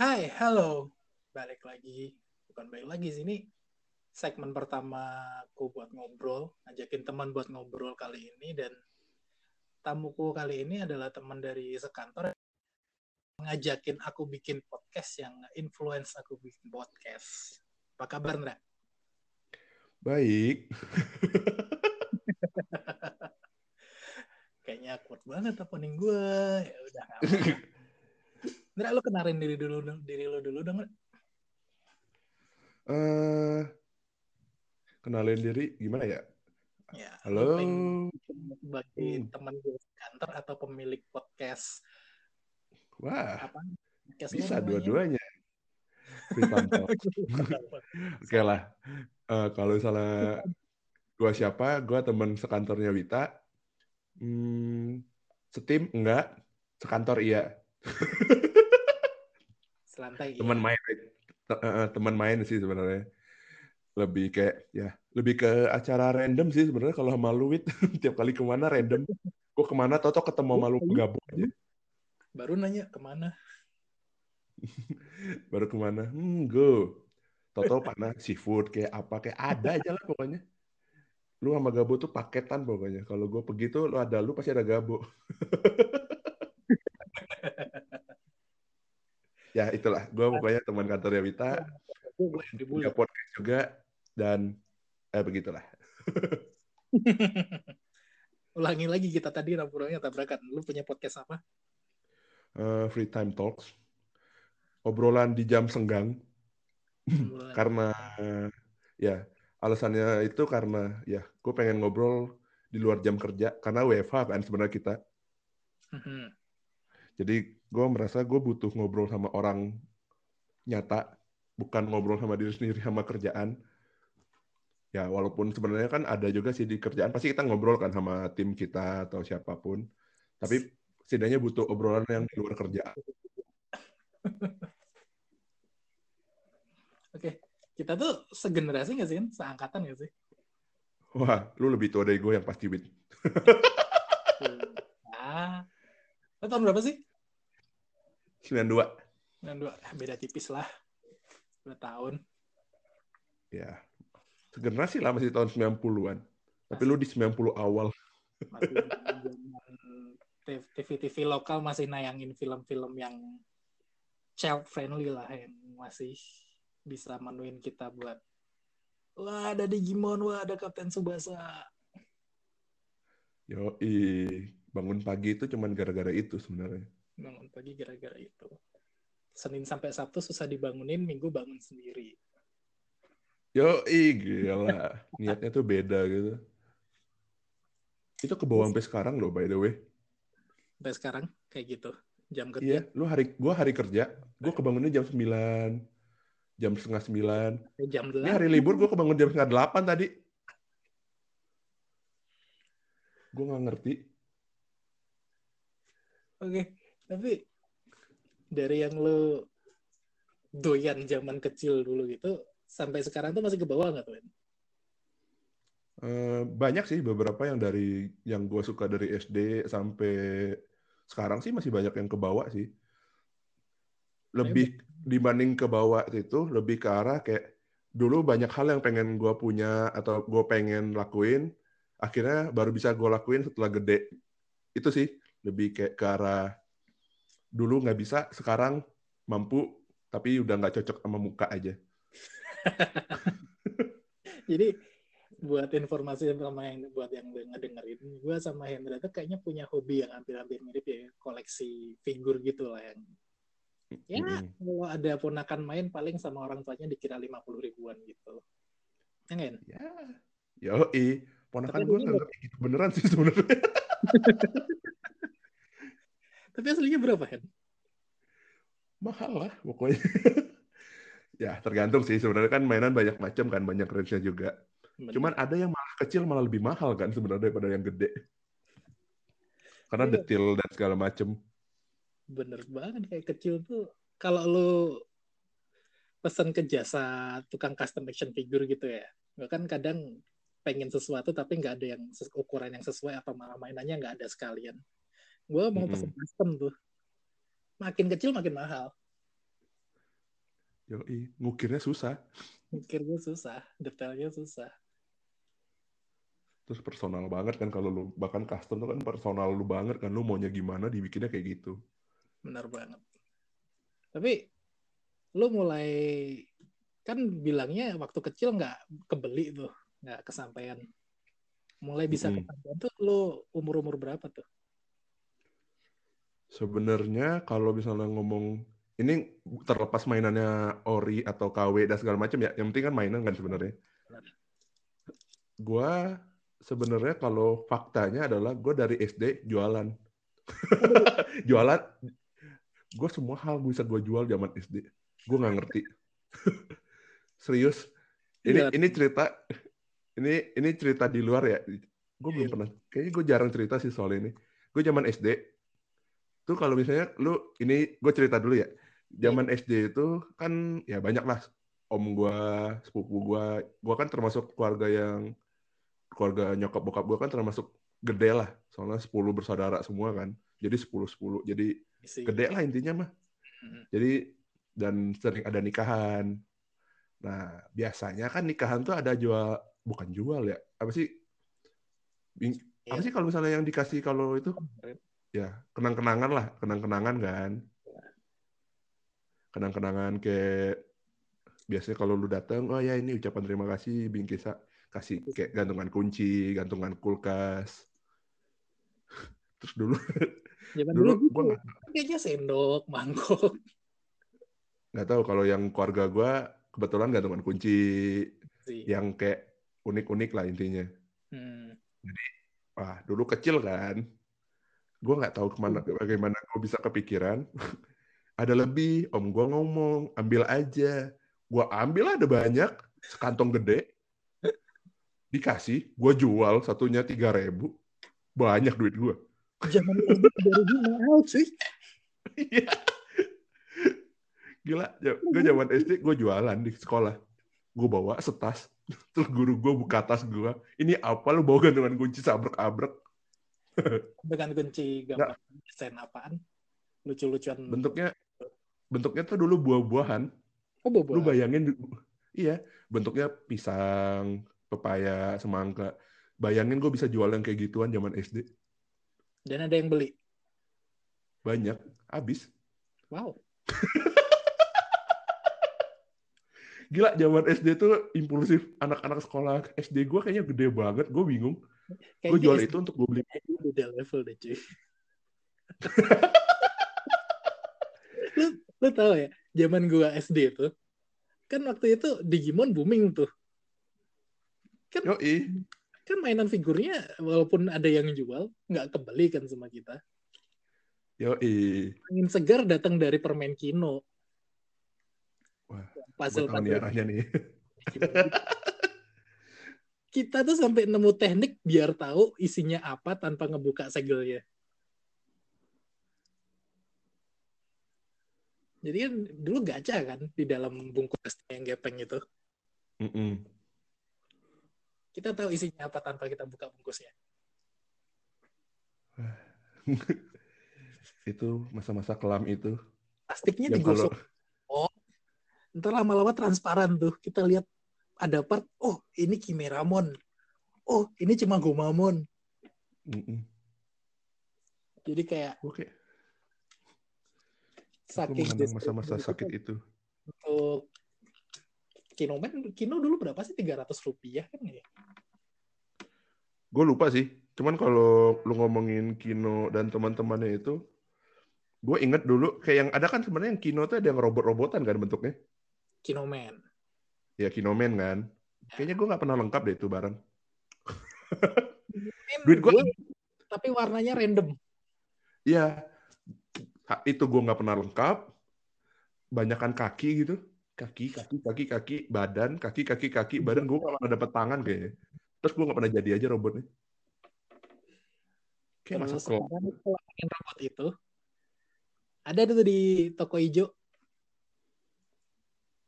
Hai, halo. Balik lagi. Bukan balik lagi sih ini segmen pertama aku buat ngobrol, ngajakin teman buat ngobrol kali ini dan tamuku kali ini adalah teman dari sekantor ngajakin aku bikin podcast yang influence aku bikin podcast. Apa kabar, Ndra? Baik. Kayaknya kuat banget opening gue. Ya udah. Ndra, lu kenalin diri dulu diri lu dulu dong. Eh, kenalin diri gimana ya? Ya, Halo. sebagai Hmm. teman di kantor atau pemilik podcast Wah, apa? Podcast bisa dua-duanya. Oke lah. Eh, kalau misalnya gua siapa, gua teman sekantornya Wita. Hmm, setim enggak, sekantor iya. Selantai. Teman iya. main, eh, teman main sih sebenarnya. Lebih kayak ya, lebih ke acara random sih sebenarnya kalau sama lu Wit. Tiap kali ke mana random. Gua ke mana, toto ketemu sama lu gabung aja. Baru nanya ke mana? baru ke mana hmm go Toto panas seafood kayak apa kayak ada aja lah pokoknya lu sama Gabo tuh paketan pokoknya kalau gue pergi tuh lu ada lu pasti ada Gabo ya itulah gue pokoknya teman kantornya Wita Dibully. punya podcast juga dan eh begitulah Ulangi lagi kita tadi rampurannya tabrakan. Lu punya podcast apa? Eh, free time talks obrolan di jam senggang karena ya alasannya itu karena ya gue pengen ngobrol di luar jam kerja karena WFH kan sebenarnya kita Mhm. Jadi gue merasa gue butuh ngobrol sama orang nyata, bukan ngobrol sama diri sendiri sama kerjaan. Ya walaupun sebenarnya kan ada juga sih di kerjaan pasti kita ngobrol kan sama tim kita atau siapa pun. Tapi setidaknya butuh obrolan yang di luar kerjaan. Oke. Kita tuh segenerasi nggak sih kan? Seangkatan nggak sih? Wah, lu lebih tua dari gue yang pasti wit. Ah. Lu tahun berapa sih? 92. 92. Beda tipis lah. Dua tahun. Ya. Segenerasi lah masih tahun 90-an. Tapi lu di 90 awal. TV-TV lokal masih nayangin film-film yang child friendly lah yang masih bisa menuin kita buat wah ada Digimon, wah ada Kapten Subasa. Yo, bangun pagi itu cuman gara-gara itu sebenarnya. Bangun pagi gara-gara itu. Senin sampai Sabtu susah dibangunin, Minggu bangun sendiri. Yo, gila. Niatnya tuh beda gitu. Itu ke bawah sampai sekarang loh, by the way. Sampai sekarang kayak gitu. Jam kerja Iya, lu hari gua hari kerja, gua kebangunnya jam 9, jam setengah 9. sampai jam Ini 8. hari libur gua kebangun jam setengah 8 tadi. Gua nggak ngerti. Oke, tapi dari yang lo doyan zaman kecil dulu gitu, sampai sekarang tuh masih ke bawah nggak tuh? Eh, banyak sih beberapa yang dari yang gua suka dari SD sampai sekarang sih masih banyak yang ke bawah sih. Lebih dibanding ke bawah itu lebih ke arah kayak dulu banyak hal yang pengen gua punya atau gue pengen lakuin, akhirnya baru bisa gue lakuin setelah gede. Itu sih lebih kayak ke arah dulu nggak bisa, sekarang mampu, tapi udah nggak cocok sama muka aja. Jadi buat informasi sama yang buat yang ngedengerin, gue sama Hendra tuh kayaknya punya hobi yang hampir-hampir mirip ya, koleksi figur gitu lah yang ya Mm-mm. kalau ada ponakan main paling sama orang tuanya dikira 50 ribuan gitu. Ya nggak, Hen? Ya, yoi. Ponakan gue kayak gitu beneran sih sebenarnya. Tapi aslinya berapa, Hen? Mahal lah pokoknya. ya tergantung sih sebenarnya kan mainan banyak macam kan banyak range-nya juga. Bener. Cuman ada yang malah kecil malah lebih mahal kan sebenarnya daripada yang gede. Karena Iya. detail dan segala macam. bener banget kayak kecil tuh kalau lu pesan ke jasa tukang custom action figure gitu ya gue kan kadang pengen sesuatu tapi nggak ada yang ukuran yang sesuai atau malah mainannya nggak ada sekalian gue mau pesen custom tuh makin kecil makin mahal Yoi, ngukirnya susah. Ngukirnya susah, detailnya susah. Terus personal banget kan kalau lu bahkan custom tuh kan personal lu banget kan lu maunya gimana dibikinnya kayak gitu. Benar banget. Tapi lu mulai kan bilangnya waktu kecil nggak kebeli tuh, nggak kesampaian. Mulai bisa Mm-mm. kesampaian tuh lu umur-umur berapa tuh? Sebenarnya kalau misalnya ngomong ini terlepas mainannya ori atau KW dan segala macam ya, yang penting kan mainan kan sebenarnya. Gua sebenarnya kalau faktanya adalah gue dari SD jualan. jualan, gue semua hal bisa gue jual zaman SD. Gue nggak ngerti. Serius. Ini Iya. ini cerita ini ini cerita di luar ya. Gue belum Iya. pernah. Kayaknya gue jarang cerita sih soal ini. Gue zaman SD tuh kalau misalnya lu ini gue cerita dulu ya. Zaman SD itu kan ya banyak lah om gue, sepupu gue. Gue kan termasuk keluarga yang keluarga nyokap bokap gue kan termasuk gede lah. Soalnya 10 bersaudara semua kan. Jadi 10-10. Jadi Isi. gede lah intinya mah. Jadi dan sering ada nikahan. Nah, biasanya kan nikahan tuh ada jual bukan jual ya. Apa sih? Apa Iya. sih kalau misalnya yang dikasih kalau itu ya, kenang-kenangan lah, kenang-kenangan kan. Kenang-kenangan kayak biasanya kalau lu datang, oh ya ini ucapan terima kasih bingkisa kasih kayak gantungan kunci, gantungan kulkas. Terus dulu Zaman dulu dulu, gua gitu. nggak Kayaknya sendok, mangkok. nggak tahu kalau yang keluarga gua kebetulan gantungan kunci sih. yang kayak unik-unik lah intinya. Hmm. Wah, dulu kecil kan. Gue nggak tahu ke mana, bagaimana gue bisa kepikiran. ada lebih, om gue ngomong, ambil aja. Gue ambil ada banyak, sekantong gede. Dikasih, gue jual satunya tiga ribu. Banyak duit gue. Zaman SD baru mahal cuy. Iya. Gila, gue zaman SD gue jualan di sekolah. Gue bawa setas. Terus guru gue buka tas gue. Ini apa lu bawa gantungan kunci sabrek-abrek. Dengan kunci gambar desain apaan? Lucu-lucuan. bentuknya bentuknya tuh dulu buah-buahan. Oh, bobo. Lu bayangin iya, bentuknya pisang, pepaya, semangka. Bayangin gue bisa jual yang kayak gituan zaman SD. Dan ada yang beli. Banyak, habis. Wow. Gila zaman SD tuh impulsif. Anak-anak sekolah SD gue kayaknya gede banget. Gue bingung. Gue jual itu untuk gue beli. beda level deh cuy. lu, lu tahu ya, zaman gua SD itu, kan waktu itu Digimon booming tuh. Kan, Yoi. kan mainan figurnya walaupun ada yang jual, nggak kebeli kan sama kita. Yoi. Angin segar datang dari permen kino. Wah, puzzle gue nih arahnya nih. Kita tuh sampai nemu teknik biar tahu isinya apa tanpa ngebuka segelnya. Jadi kan dulu gacha kan di dalam bungkus yang gepeng itu. Mm-mm. Kita tahu isinya apa tanpa kita buka bungkusnya. itu masa-masa kelam itu. Plastiknya Yang kalau digosok. Oh, ntar lama-lama transparan tuh. Kita lihat ada part, oh ini Kimeramon. Oh, ini cuma Gomamon. Mm-mm. Jadi kayak Oke, gue saking mengenang masa-masa sakit itu itu. untuk Kinoman, Kino dulu berapa sih? 300 rupiah kan ya? Gue lupa sih. Cuman kalau lu ngomongin Kino dan teman-temannya itu, gue inget dulu kayak yang ada kan sebenarnya yang Kino tuh ada yang robot-robotan kan bentuknya. Kinoman. Ya Kinoman kan. Kayaknya gue nggak pernah lengkap deh itu barang. Duit Gua- tapi warnanya random. Iya, itu gue nggak pernah lengkap. Banyakan kaki gitu. Kaki, kaki, kaki, kaki, badan, kaki, kaki, kaki, badan. Gue nggak pernah dapet tangan kayaknya. Terus gue nggak pernah jadi aja robotnya. Kayak masa sekarang kalau robot itu ada tuh di toko hijau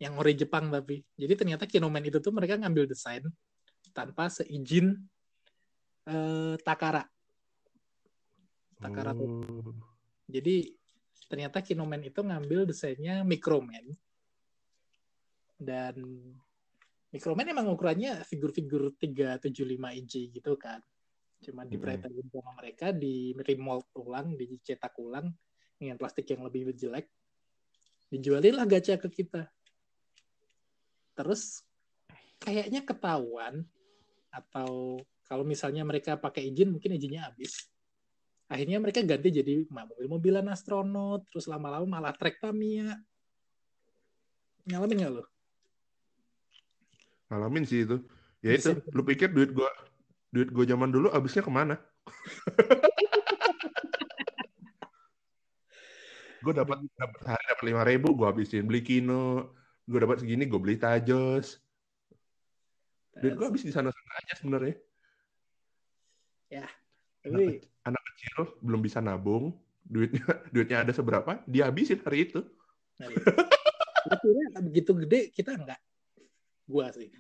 yang ori Jepang tapi. Jadi ternyata Kinoman itu tuh mereka ngambil desain tanpa seizin eh, Takara. Takara tuh. Oh. Jadi ternyata Kinoman itu ngambil desainnya Microman dan Microman emang ukurannya figur-figur 375 inci gitu kan cuma di mm sama mereka di remold ulang dicetak ulang dengan plastik yang lebih jelek dijualin lah gacha ke kita terus kayaknya ketahuan atau kalau misalnya mereka pakai izin mungkin izinnya habis. Akhirnya mereka ganti jadi mobil-mobilan astronot terus lama-lama malah trek Tamiya. Ngalamin nggak lo ngalamin sih itu. Ya itu lu pikir duit gua duit gue zaman dulu abisnya ke mana? gue dapat dapat hari dapat lima ribu gue habisin beli kino gue dapat segini gue beli tajos. Duit gue habis di sana sana aja sebenarnya. Ya tapi anak, anak kecil belum bisa nabung. Duitnya duitnya ada seberapa dia habisin hari itu. Hari itu. begitu gede kita enggak gua sih.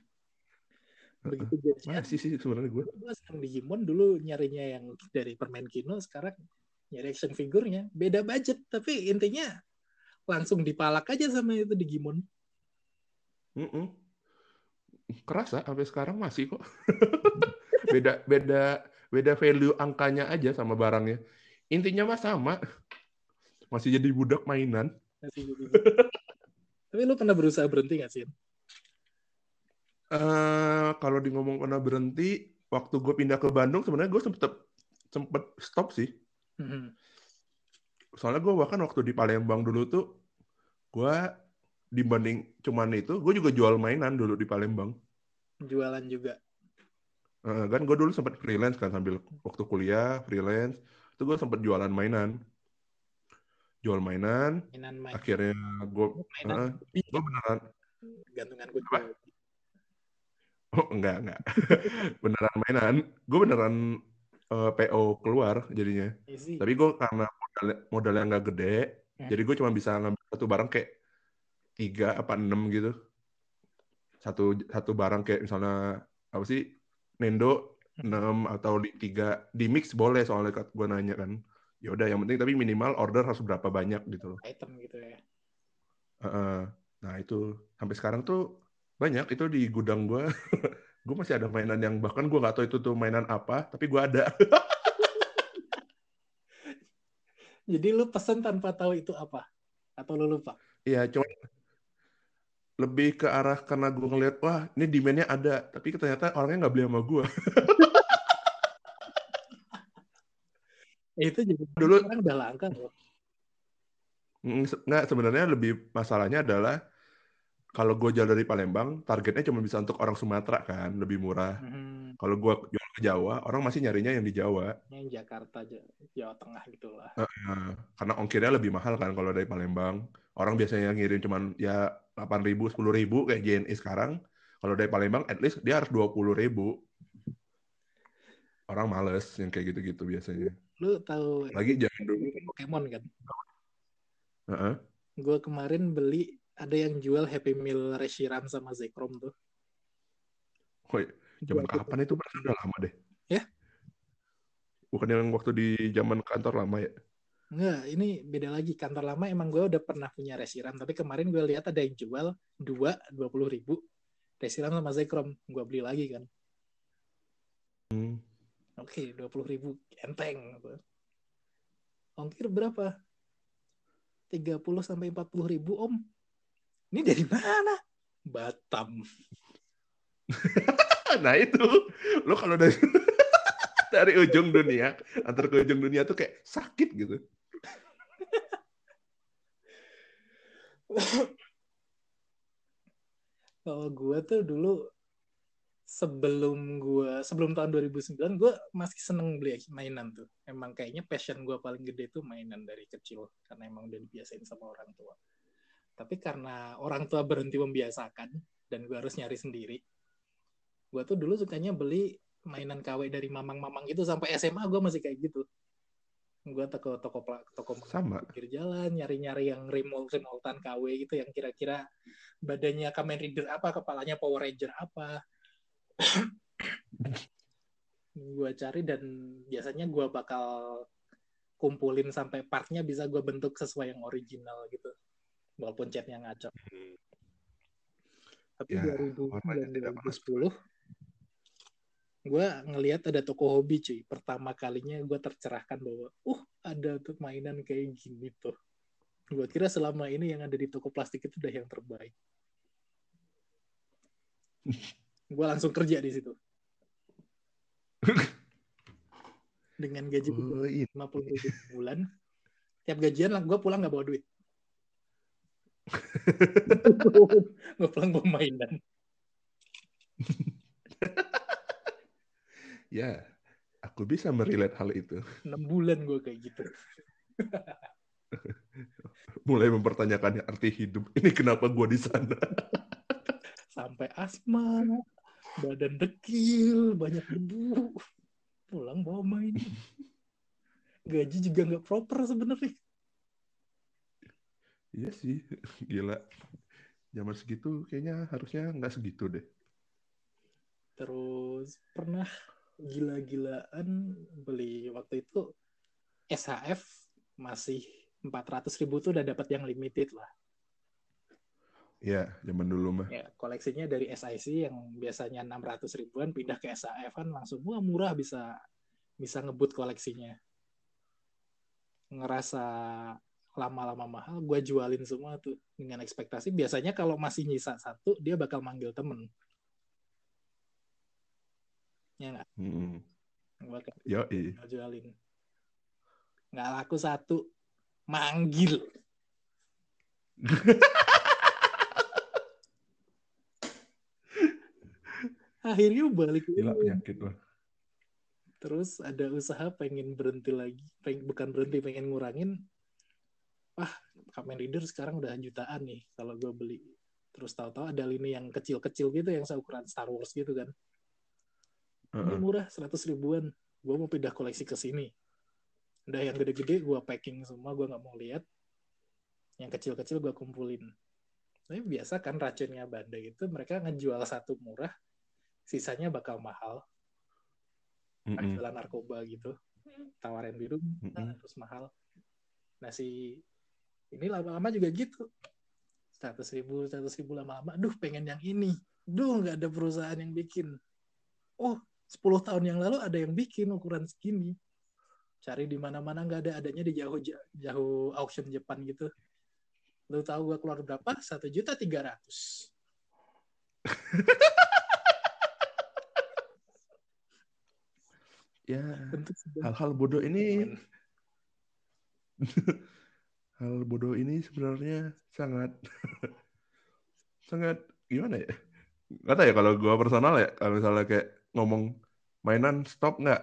Begitu masih sih sebenarnya gue gue senang Digimon dulu nyarinya yang dari permain kino sekarang nyari action figurnya beda budget tapi intinya langsung dipalak aja sama itu Digimon mm -mm. kerasa sampai sekarang masih kok beda beda beda value angkanya aja sama barangnya intinya mah sama masih jadi budak mainan tapi lu pernah berusaha berhenti gak sih Uh, kalau di ngomong pernah berhenti, waktu gue pindah ke Bandung sebenarnya gue sempet sempet stop sih. Mm-hmm. Soalnya gue bahkan waktu di Palembang dulu tuh, gue dibanding cuman itu, gue juga jual mainan dulu di Palembang. Jualan juga. Uh, kan gue dulu sempat freelance kan sambil waktu kuliah freelance, itu gue sempat jualan mainan. Jual mainan, mainan main. akhirnya gue, uh, gue beneran gantungan gue Oh, enggak, enggak. beneran mainan. Gue beneran uh, eh, PO keluar jadinya. Easy. Tapi gue karena modal, modalnya nggak gede, hmm. jadi gue cuma bisa ngambil satu barang kayak tiga apa enam gitu. Satu satu barang kayak misalnya apa sih Nendo enam atau di tiga di mix boleh soalnya gue nanya kan. Ya udah yang penting tapi minimal order harus berapa banyak gitu loh. Item gitu ya. Uh, uh, nah itu sampai sekarang tuh banyak itu di gudang gue. gue masih ada mainan yang bahkan gue nggak tahu itu tuh mainan apa, tapi gue ada. Jadi lu pesen tanpa tahu itu apa? Atau lu lupa? Iya, cuma lebih ke arah karena gue ngeliat, wah ini demandnya ada, tapi ternyata orangnya nggak beli sama gue. itu juga dulu kan udah langka loh. Nggak, sebenarnya lebih masalahnya adalah kalau gue jual dari Palembang, targetnya cuma bisa untuk orang Sumatera kan, lebih murah. Hmm. Kalau gue jual ke Jawa, orang masih nyarinya yang di Jawa. Yang Jakarta, Jawa Tengah gitu lah. Uh, karena ongkirnya lebih mahal kan kalau dari Palembang. Orang biasanya ngirim cuma ya 8 ribu, 10 ribu kayak JNE sekarang. Kalau dari Palembang, at least dia harus 20 ribu. Orang males yang kayak gitu-gitu biasanya. Lu tahu lagi jangan dulu Pokemon kan? Uh -uh. Gue kemarin beli ada yang jual Happy Meal Reshiram sama Zekrom tuh. Woi, zaman kapan itu? Berarti udah lama deh. Ya? Bukan yang waktu di zaman kantor lama ya? Enggak, ini beda lagi. Kantor lama emang gue udah pernah punya Reshiram, tapi kemarin gue lihat ada yang jual dua dua puluh ribu Reshiram sama Zekrom. Gue beli lagi kan. Hmm. Oke, dua puluh ribu enteng. Ongkir berapa? 30 sampai 40 ribu om ini dari mana? Batam. nah itu, lo kalau dari dari ujung dunia, antar ke ujung dunia tuh kayak sakit gitu. kalau gue tuh dulu sebelum gue sebelum tahun 2009 gue masih seneng beli mainan tuh. Emang kayaknya passion gue paling gede tuh mainan dari kecil karena emang udah dibiasain sama orang tua. Tapi karena orang tua berhenti membiasakan dan gue harus nyari sendiri gue tuh dulu sukanya beli mainan KW dari mamang-mamang itu sampai SMA gue masih kayak gitu gue toko toko toko sama. pinggir jalan nyari-nyari yang remote remotean KW gitu yang kira-kira badannya Kamen Rider apa kepalanya Power Ranger apa. Gue cari dan biasanya gue bakal kumpulin sampai partnya bisa gue bentuk sesuai yang original gitu. Walaupun chatnya ngaco. Tapi Ya, 2009 warnanya tidak pernah 2010 gue ngelihat ada toko hobi cuy. Pertama kalinya gue tercerahkan bahwa, uh ada tuh mainan kayak gini tuh. Gue kira selama ini yang ada di toko plastik itu udah yang terbaik. gue langsung kerja di situ. Dengan gaji Oh, ini. 50 ribu bulan. Tiap gajian lah gue pulang nggak bawa duit. gue pulang bawa mainan. Ya, aku bisa merelate hal itu. 6 bulan gue kayak gitu. Mulai mempertanyakan arti hidup. Ini kenapa gua di sana? Sampai asma, badan dekil, banyak debu. Pulang bawa mainan. Gaji juga nggak proper sebenarnya. Iya sih, gila. Zaman segitu kayaknya harusnya nggak segitu deh. Terus pernah gila-gilaan beli waktu itu SHF masih 400 ribu tuh udah dapat yang limited lah. Ya, zaman dulu mah. Ya, koleksinya dari SIC yang biasanya 600 ribuan pindah ke SHF kan langsung wah murah bisa bisa ngebut koleksinya. Ngerasa lama-lama mahal, gue jualin semua tuh dengan ekspektasi biasanya kalau masih nyisa satu dia bakal manggil temen. Ya nggak? Hmm. Bakal Yo, jualin. Nggak laku satu, manggil. Akhirnya balik Gila penyakit lah. Terus ada usaha pengen berhenti lagi, pengen, bukan berhenti pengen ngurangin. Wah, Kamen Rider sekarang udah jutaan nih kalau gue beli. Terus tahu-tahu ada lini yang kecil-kecil gitu yang seukuran Star Wars gitu kan. Ini murah 100 ribuan. Gue mau pindah koleksi ke sini. Udah yang gede-gede gue packing semua, gue nggak mau lihat. Yang kecil-kecil gue kumpulin. Tapi biasa kan racunnya Bandai itu mereka ngejual satu murah, sisanya bakal mahal. Mm-mm. Jualan narkoba gitu. Tawarin biru, Mm-mm. terus mahal. Nah si ini lama-lama juga gitu. 100 ribu, 100 ribu lama-lama. Duh pengen yang ini. Duh nggak ada perusahaan yang bikin. Oh 10 tahun yang lalu ada yang bikin ukuran segini. Cari di mana-mana nggak ada. Adanya di jauh jauh auction Jepang gitu. Lu tahu gua keluar berapa? Satu juta tiga ratus. Ya, hal-hal bodoh ini hal bodoh ini sebenarnya sangat sangat gimana ya nggak tahu ya kalau gua personal ya kalau misalnya kayak ngomong mainan stop nggak?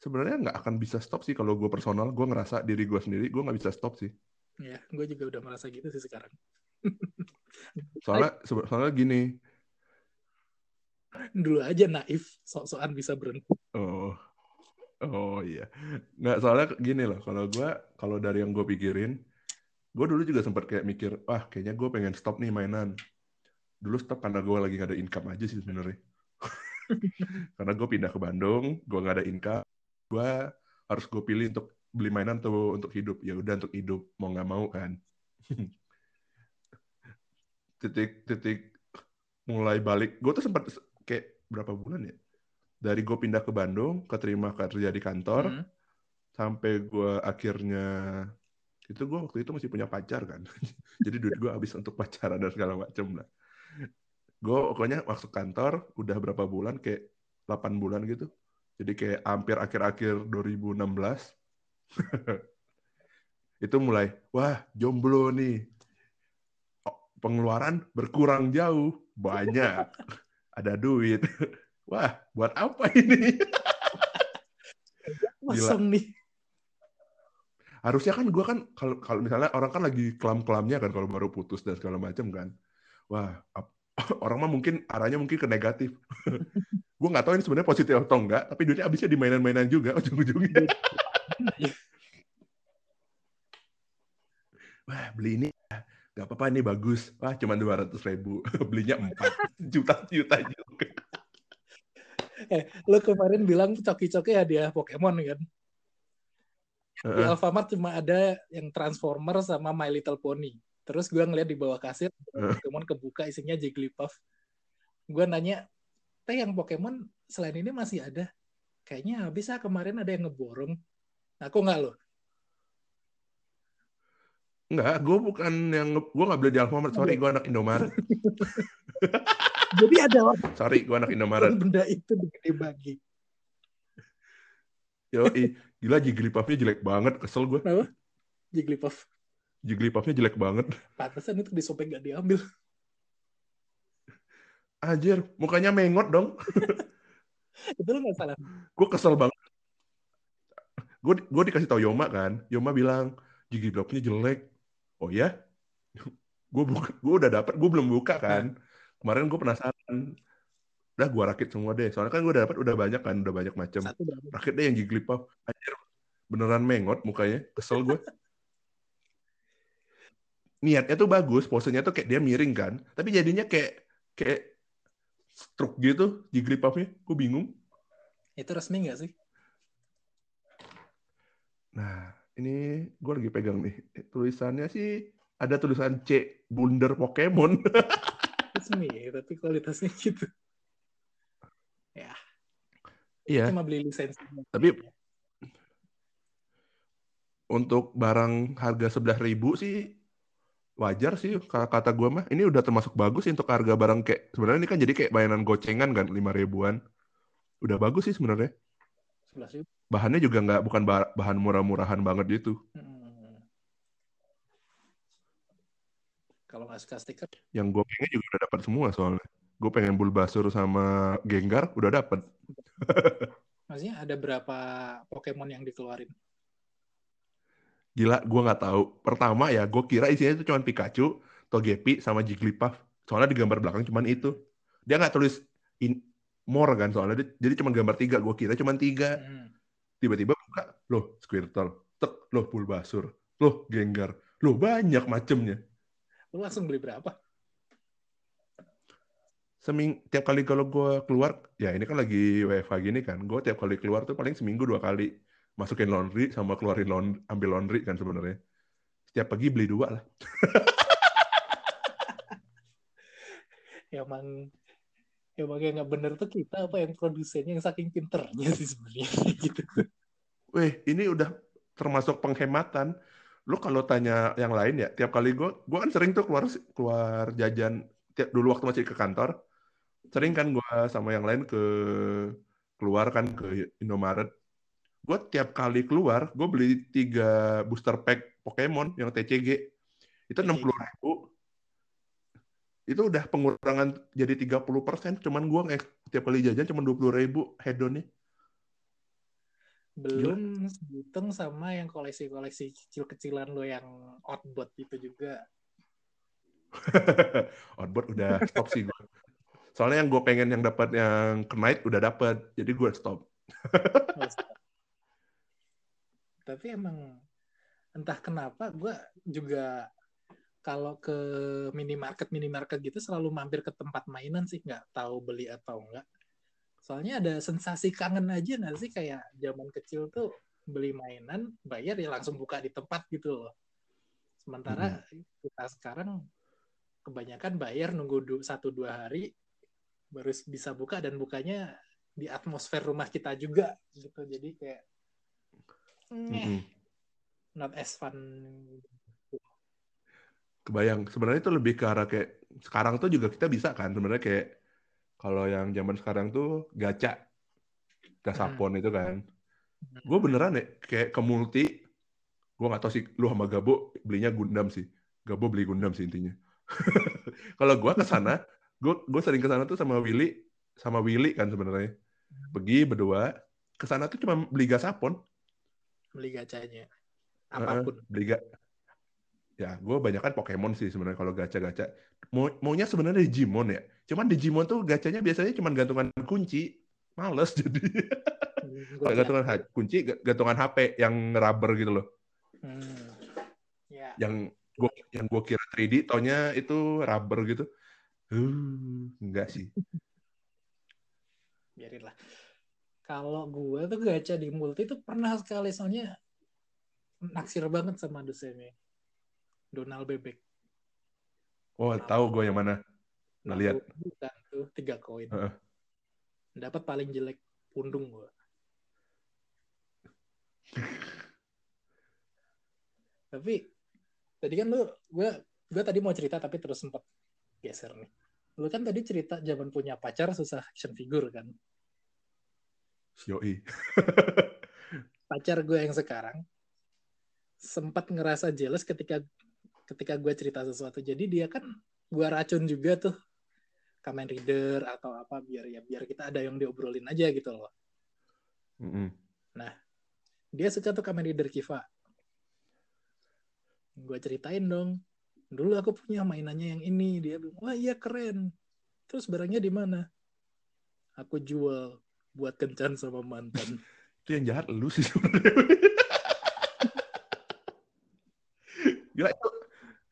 Sebenarnya nggak akan bisa stop sih kalau gue personal. Gue ngerasa diri gue sendiri gue nggak bisa stop sih. Ya, gue juga udah merasa gitu sih sekarang. soalnya soalnya gini. Dulu aja naif, sok-sokan bisa berhenti. oh oh iya. Nggak soalnya gini loh kalau gue kalau dari yang gue pikirin gue dulu juga sempat kayak mikir wah kayaknya gue pengen stop nih mainan. Dulu stop karena gue lagi gak ada income aja sih sebenarnya karena gue pindah ke Bandung gue gak ada income gue harus gue pilih untuk beli mainan tuh untuk hidup. Ya udah untuk hidup mau nggak mau kan. Titik titik mulai balik. Gue tuh sempat kayak berapa bulan ya? Dari gue pindah ke Bandung keterima kerja di kantor Hmm. sampai gue akhirnya itu gue waktu itu masih punya pacar kan. Jadi duit gue habis untuk pacaran dan segala macem lah gue pokoknya masuk kantor udah berapa bulan kayak 8 bulan gitu. Jadi kayak hampir akhir-akhir 2016 itu mulai wah jomblo nih. Pengeluaran berkurang jauh. Banyak. Ada duit. Wah buat apa ini? Kosong nih. harusnya kan gue kan kalau kalau misalnya orang kan lagi kelam-kelamnya kan kalau baru putus dan segala macam kan. Wah ap- orang mah mungkin arahnya mungkin ke negatif gue nggak tahu ini sebenarnya positif atau enggak tapi duitnya habisnya di mainan-mainan juga ujung-ujungnya wah beli ini ya, nggak apa-apa ini bagus wah cuma dua ratus ribu belinya empat juta juta juga Eh, lo kemarin bilang coki-coki hadiah Pokemon kan? Di Heeh. Alfamart cuma ada yang Transformer sama My Little Pony. Terus gue ngeliat di bawah kasir. Pokemon kebuka isinya Jigglypuff. gue nanya teh yang Pokemon selain ini masih ada kayaknya bisa kemarin ada yang ngeborong aku nggak loh Enggak, gue bukan yang gue nggak beli di Alfamart. Sorry, gue anak Indomaret. Jadi ada Sorry, gue anak Indomaret. benda itu dibagi. Yo, gila Jigglypuff-nya jelek banget. Kesel gue. Apa? Jigglypuff. Jigglypuff-nya jelek banget. Pantesan itu disobek gak diambil. Anjir, mukanya mengot dong. itu lo gak salah. Gue kesel banget. Gue gue dikasih tau Yoma kan. Yoma bilang Jigglypuff-nya jelek. Oh ya? gue buka, gue udah dapat, gue belum buka kan. Kemarin gue penasaran. Udah gue rakit semua deh. Soalnya kan gue dapat udah banyak kan, udah banyak macam. Rakit deh yang Jigglypuff. Anjir, beneran mengot mukanya. Kesel gue. Niatnya tuh bagus, posenya tuh kayak dia miring kan. Tapi jadinya kayak kayak stroke gitu Jigglypuff-nya. Gue bingung. Itu resmi gak sih? Nah, ini gue lagi pegang nih. Tulisannya sih ada tulisan C Bunder Pokemon. Resmi, tapi kualitasnya gitu. Ya. Iya. Cuma beli lisensi. Tapi untuk barang harga sebelah ribu sih wajar sih kata gue mah. Ini udah termasuk bagus sih untuk harga barang kayak sebenarnya ini kan jadi kayak bayanan gocengan kan lima ribuan. Udah bagus sih sebenarnya. Bahannya juga nggak bukan bahan murah-murahan banget gitu. Hmm. Kalau nggak suka stiker? Yang gue pengen juga udah dapat semua soalnya. Gue pengen Bulbasur sama Gengar udah dapat. Maksudnya ada berapa Pokemon yang dikeluarin? Gila, gue nggak tahu. Pertama ya, gue kira isinya itu cuma Pikachu, Togepi, sama Jigglypuff. Soalnya di gambar belakang cuma itu. Dia nggak tulis in more kan soalnya. Jadi cuma gambar tiga. Gue kira cuma tiga. Hmm. Tiba-tiba buka, loh Squirtle, tek, loh Bulbasur, loh Gengar, loh banyak macemnya. Lu langsung beli berapa? Seming tiap kali kalau gue keluar, ya ini kan lagi WFH gini kan, gue tiap kali keluar tuh paling seminggu dua kali masukin laundry sama keluarin laundry, ambil laundry kan sebenarnya. Setiap pagi beli dua lah. ya emang ya yang nggak bener tuh kita apa yang produsennya yang saking pinternya sih sebenarnya gitu. Weh, ini udah termasuk penghematan. Lu kalau tanya yang lain ya, tiap kali gue, gue kan sering tuh keluar keluar jajan tiap dulu waktu masih ke kantor, sering kan gue sama yang lain ke keluar kan ke Indomaret. Gue tiap kali keluar, gue beli tiga booster pack Pokemon yang TCG. Itu enam puluh ribu. Itu udah pengurangan jadi 30 persen. Cuman gue tiap kali jajan cuma dua puluh ribu head-onnya. Belum hitung sama yang koleksi-koleksi kecil-kecilan lo yang outbot itu juga. outbot udah stop sih gue. Soalnya yang gue pengen yang dapat yang Knight udah dapat, jadi gue stop. Tapi emang entah kenapa gue juga kalau ke minimarket minimarket gitu selalu mampir ke tempat mainan sih nggak tahu beli atau enggak soalnya ada sensasi kangen aja nggak sih? Kayak zaman kecil tuh beli mainan bayar ya langsung buka di tempat gitu loh. Sementara hmm. kita sekarang kebanyakan bayar nunggu satu dua hari baru bisa buka dan bukanya di atmosfer rumah kita juga gitu. Jadi kayak hmm. not as fun kebayang sebenarnya itu lebih ke arah kayak sekarang tuh juga kita bisa kan sebenarnya kayak kalau yang zaman sekarang tuh gacha, gasapon hmm. itu kan. Gue beneran ya kayak ke multi, gue nggak tahu sih lu sama Gabo belinya Gundam sih. Gabo beli Gundam sih intinya. kalau gue ke sana, gue gue sering ke sana tuh sama Willy, sama Willy kan sebenarnya. Pergi berdua ke sana tuh cuma beli gasapon. Beli gacanya. Apa pun. Uh, beli ga ya gue banyak kan Pokemon sih sebenarnya kalau gacha-gacha mau maunya sebenarnya Digimon ya cuman Digimon tuh gacanya biasanya cuma gantungan kunci males jadi hmm, gantungan kunci gantungan HP yang rubber gitu loh hmm. yeah. yang gue yang gue kira 3D taunya itu rubber gitu uh, enggak sih biarin lah kalau gue tuh gacha di multi tuh pernah sekali soalnya naksir banget sama dosennya Donald Bebek. Oh, Donald tahu gue yang mana. Ngeliat. gitu tiga koin Heeh. dapat paling jelek pundung gua tapi tadi kan lu gua gua tadi mau cerita tapi terus sempat geser nih lu kan tadi cerita zaman punya pacar susah action figure kan Yoi. pacar gue yang sekarang sempat ngerasa jealous ketika ketika gue cerita sesuatu. Jadi dia kan gue racun juga tuh. Kamen Rider atau apa biar ya biar kita ada yang diobrolin aja gitu loh. Mm-mm. dia suka tuh Kamen Rider Kiva. Gue ceritain dong. Dulu aku punya mainannya yang ini. Dia bilang wah iya keren. Terus barangnya di mana? Aku jual buat kencan sama mantan Itu yang jahat lu sih sebenarnya. Gila itu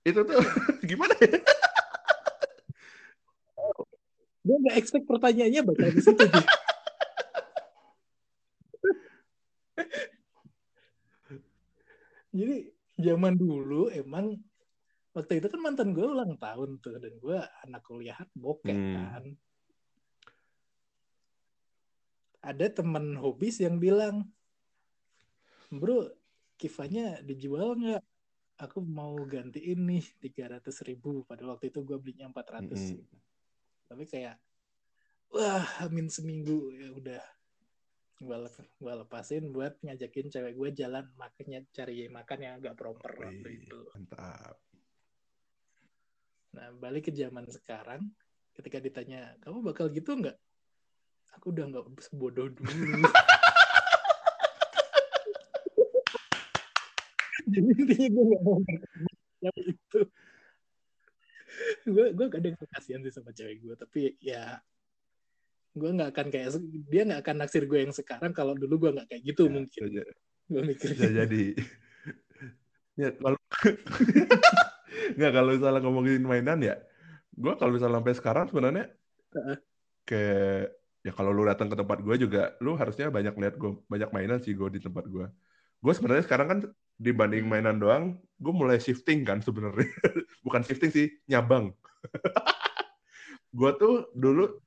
itu tuh gimana ya? gue nggak expect pertanyaannya bakal di situ jadi zaman dulu emang waktu itu kan mantan gue ulang tahun tuh dan gue anak kuliah bokeh Hmm. kan ada temen hobis yang bilang bro kifanya dijual nggak? Aku mau ganti ini tiga ratus ribu pada waktu itu gue belinya empat ratus. Mm-mm. tapi kayak wah amin seminggu. Ya udah gue gua lepasin buat ngajakin cewek gue jalan makanya cari makan yang agak proper waktu Wih, itu. Mantap. nah balik ke zaman sekarang ketika ditanya kamu bakal gitu nggak aku udah nggak sebodoh dulu. Jadi intinya gue nggak mau yang itu. Gue gue kadang kasihan sih sama cewek gue tapi ya gue nggak akan kayak dia nggak akan naksir gue yang sekarang kalau dulu gue nggak kayak gitu Ya, mungkin. gue mikir bisa jadi. ya kalau nggak kalau misalnya ngomongin mainan ya, gue kalau misalnya sampai sekarang sebenarnya Heeh. kayak ya kalau lu datang ke tempat gue juga, lu harusnya banyak lihat gue banyak mainan sih gue di tempat gue. Gue sebenarnya sekarang kan dibanding Hmm. mainan doang, gue mulai shifting kan sebenarnya. Bukan shifting sih, nyabang. gue tuh dulu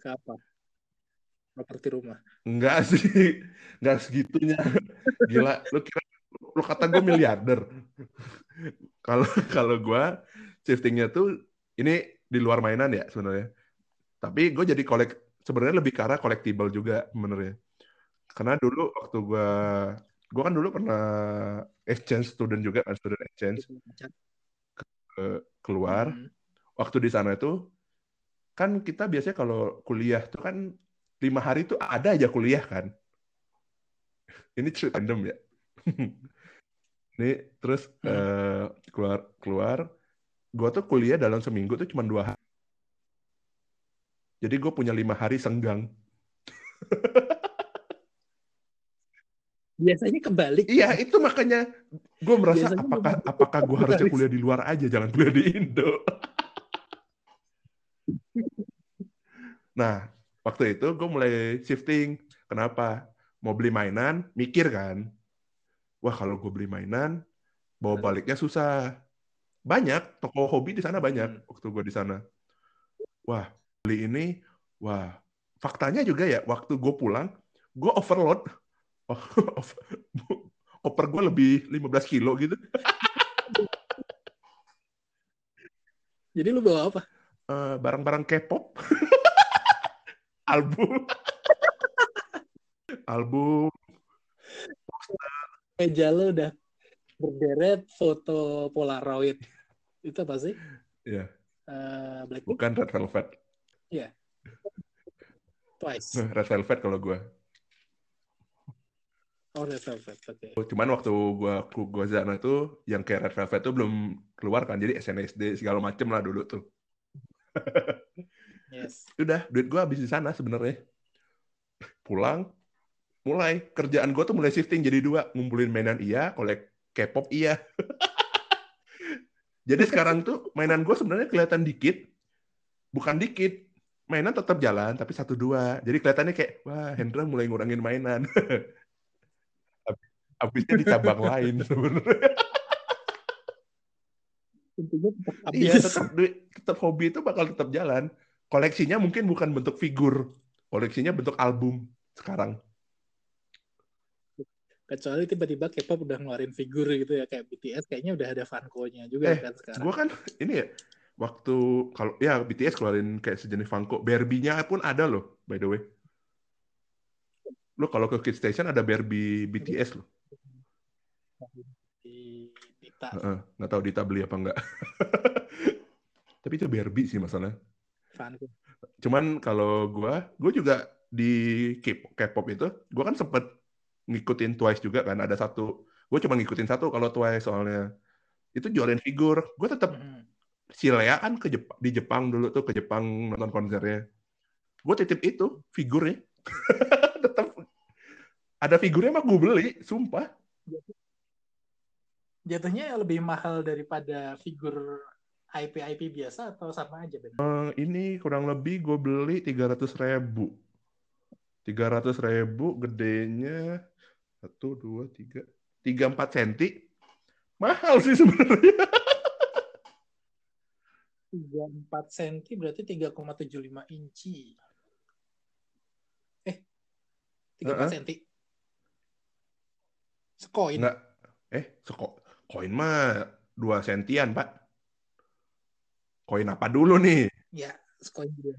ke apa properti rumah Enggak sih, enggak segitunya. Gila, lu kira lu kata gue miliarder. Kalau kalau gue shiftingnya tuh ini di luar mainan ya sebenarnya. Tapi gue jadi kolek sebenarnya lebih ke arah collectible juga sebenarnya. Karena dulu waktu gue gue kan dulu pernah exchange student juga kan student exchange keluar. Hmm. Waktu di sana itu kan kita biasanya kalau kuliah tuh kan lima hari tuh ada aja kuliah kan. Ini cerita random ya. Ini terus Hmm. eh, keluar keluar, gue tuh kuliah dalam seminggu tuh cuma dua hari. Jadi gue punya lima hari senggang. biasanya kebalik Iya itu makanya gue merasa Biasanya apakah memang- apakah gue harusnya Harus. kuliah di luar aja, jangan kuliah di Indo. Nah, waktu itu gue mulai shifting. Kenapa? Mau beli mainan, mikir kan. Wah, kalau gue beli mainan, bawa baliknya susah. Banyak, toko hobi di sana banyak Hmm. waktu gue di sana. Wah, beli ini, wah. Faktanya juga ya, waktu gue pulang, gue overload. Koper gue lebih 15 kilo gitu. jadi lu bawa apa Eh, barang-barang K-pop. album. album. meja lu udah berderet foto polaroid itu apa sih Iya. Eh, Blackpink Bukan Red Velvet. Twice Red Velvet kalau gue. oh Red Velvet oke Cuman waktu gua ke sana tuh yang kayak Red Velvet tuh belum keluar kan. Jadi SNSD segala macem lah dulu tuh. yes Udah, duit gua habis di sana sebenarnya. Pulang, mulai kerjaan gua tuh mulai shifting jadi dua, ngumpulin mainan iya, kolek K-pop iya. jadi sekarang tuh mainan gua sebenarnya kelihatan dikit, bukan dikit. Mainan tetap jalan, tapi satu dua. Jadi kelihatannya kayak, wah Hendra mulai ngurangin mainan. Habisnya di cabang lain sebenarnya. Iya, tetap duit, tetap hobi itu bakal tetap jalan. koleksinya mungkin bukan bentuk figur, koleksinya bentuk album sekarang. Kecuali tiba-tiba K-pop udah ngeluarin figur gitu ya kayak BTS kayaknya udah ada Funko-nya juga Eh, kan sekarang. Gue kan ini ya waktu kalau ya BTS keluarin kayak sejenis Funko, Barbie-nya pun ada loh by the way. Lo kalau ke Kid Station ada Barbie BTS loh. di Dita Heeh, nggak tahu Dita beli apa enggak. Tapi itu Barbie sih masalahnya. Funko. Cuman kalau gua, gua juga di K-pop itu, gua kan sempet ngikutin Twice juga kan. Ada satu, gua cuma ngikutin satu kalau Twice soalnya itu jualin figur. Gua tetap. Si Lea kan ke Jepang, di Jepang dulu tuh ke Jepang nonton konsernya. Gue titip itu figurnya. tetap ada figurnya mah gue beli, sumpah. Jatuhnya lebih mahal daripada figur IP-IP biasa atau sama aja? Eh, ini kurang lebih gue beli 300 ribu. 300 ribu gedenya 1, 2, 3, 3, 4 senti. Mahal sih sebenarnya. 34 cm berarti 3,75 inci. Eh, 34 Heeh. cm. Sekoin. Enggak. Eh, seko koin mah 2 sentian, Pak. Koin apa dulu nih? Ya, sekoin dulu.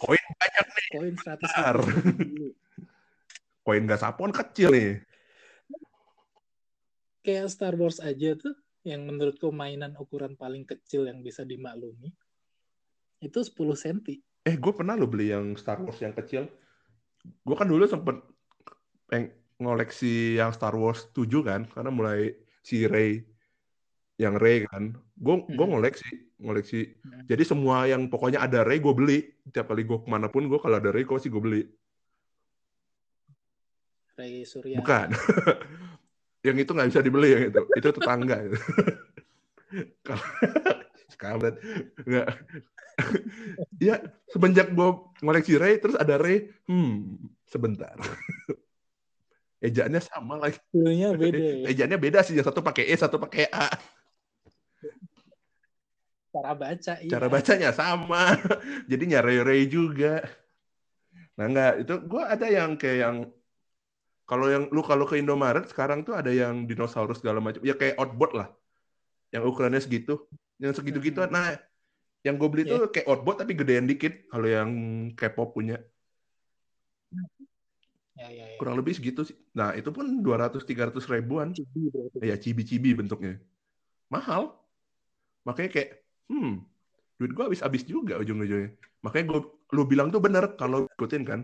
Koin banyak nih. Koin 100 Bentar. ribu. Koin gasapon kecil nih. Kayak Star Wars aja tuh, yang menurutku mainan ukuran paling kecil yang bisa dimaklumi, itu 10 cm. Eh, gue pernah lo beli yang Star Wars yang kecil. Gue kan dulu sempet peng ngoleksi yang Star Wars 7 kan, karena mulai si Rey, yang Rey kan. Gue gue ngoleksi, ngoleksi. Hmm. Jadi semua yang pokoknya ada Rey gue beli. Tiap kali gue ke mana pun gue kalau ada Rey gue sih gue beli. Ray Surya. Bukan. yang itu nggak bisa dibeli yang itu. Itu tetangga. Kalau sekarang nggak. ya semenjak gue ngoleksi Ray terus ada Ray, hmm sebentar. Ejaannya sama lagi. Dulunya beda ya. Ejaannya beda sih. Yang satu pakai E, satu pakai A. Cara baca. Iya. Cara bacanya sama. Jadinya Ray Ray juga. Nah nggak itu gue ada yang kayak yang kalau yang lu kalau ke Indomaret sekarang tuh ada yang dinosaurus segala macam. Ya kayak outboard lah. Yang ukurannya segitu. Yang segitu gitu Hmm. nah yang gue beli tuh kayak outboard tapi gedean dikit. Kalau yang K-pop punya. Ya, ya, ya. kurang lebih segitu sih. Nah itu pun 200-300 ribuan. Cibi berarti. ya cibi-cibi bentuknya. Mahal. Makanya kayak hmm duit gue habis-habis juga ujung-ujungnya. Makanya gue lu bilang tuh bener kalau ikutin kan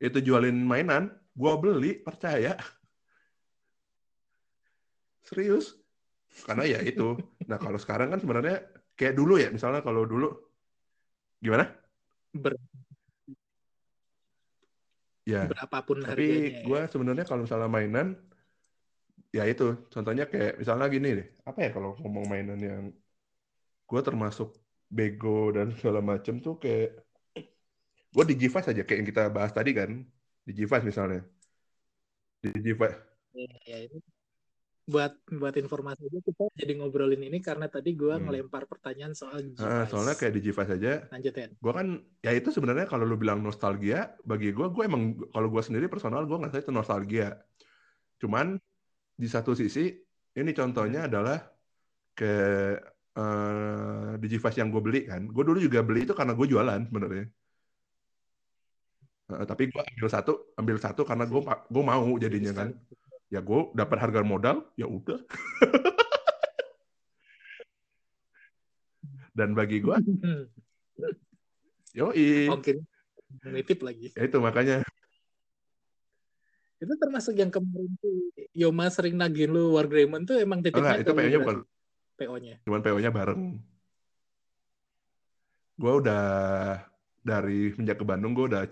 itu jualin mainan gue beli percaya serius karena ya itu nah kalau sekarang kan sebenarnya kayak dulu ya misalnya kalau dulu gimana Ber- ya berapapun Tapi harganya. ya. gue sebenarnya kalau misalnya mainan, ya itu. Contohnya kayak misalnya gini deh. Apa ya kalau ngomong mainan yang gue termasuk bego dan segala macem tuh kayak gue di G-Vice aja kayak yang kita bahas tadi kan. Di G-Vice misalnya. Di G-Vice Ya, ya, ini buat buat informasi aja kita jadi ngobrolin ini karena tadi gua Hmm. ngelempar pertanyaan soal G-Vice. soalnya kayak di G-Vice aja. Lanjutin. gue kan ya itu sebenarnya kalau lu bilang nostalgia bagi gue gue emang kalau gue sendiri personal gue nggak itu nostalgia. Cuman di satu sisi ini contohnya adalah ke eh, Digivice yang gue beli kan. Gue dulu juga beli itu karena gue jualan sebenarnya Eh, tapi gue ambil satu ambil satu karena gue gue mau jadinya kan ya gue dapat harga modal ya udah dan bagi gue yoi Oke. Nitip lagi. ya itu makanya Itu termasuk yang kemarin tuh Yoma sering nagih lu Wargreymon tuh emang titipnya enggak itu PO-nya bukan PO-nya. cuman PO-nya bareng. Gue udah dari menjak ke Bandung gue udah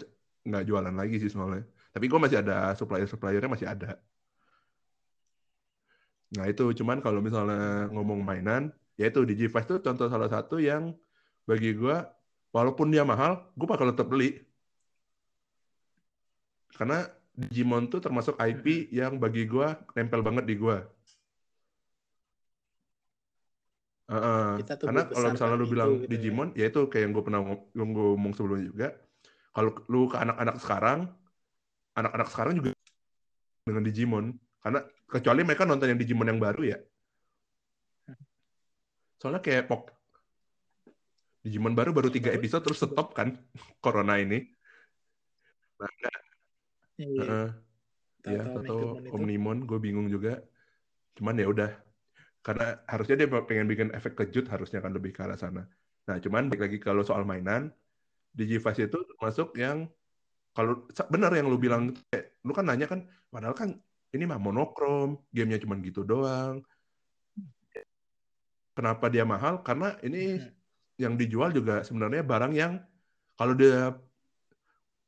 nggak jualan lagi sih soalnya. Tapi gue masih ada supplier-suppliernya masih ada. Nah itu cuman kalau misalnya ngomong mainan, ya itu Digivice tuh contoh salah satu yang bagi gue walaupun dia mahal, gue bakal tetap beli. Karena Digimon tuh termasuk IP yang bagi gue nempel banget di gue. Uh, karena kalau misalnya lu itu, bilang gitu ya. Digimon, ya itu kayak yang gue pernah ngom- yang gue ngomong sebelumnya juga. Kalau lu ke anak-anak sekarang, anak-anak sekarang juga dengan Digimon. Karena kecuali mereka nonton yang Digimon yang baru ya. Soalnya kayak pok Digimon baru baru tiga episode terus stop kan Corona ini. Nah, Iya, heeh. ya atau Omnimon gue bingung juga. Cuman ya udah. Karena harusnya dia pengen bikin efek kejut harusnya kan lebih ke arah sana. Nah, cuman balik lagi kalau soal mainan, Digivice itu masuk yang kalau benar yang lu bilang kayak, lu kan nanya kan padahal kan ini mah monokrom, gamenya cuma gitu doang. Kenapa dia mahal? Karena ini Mhm. yang dijual juga sebenarnya barang yang kalau dia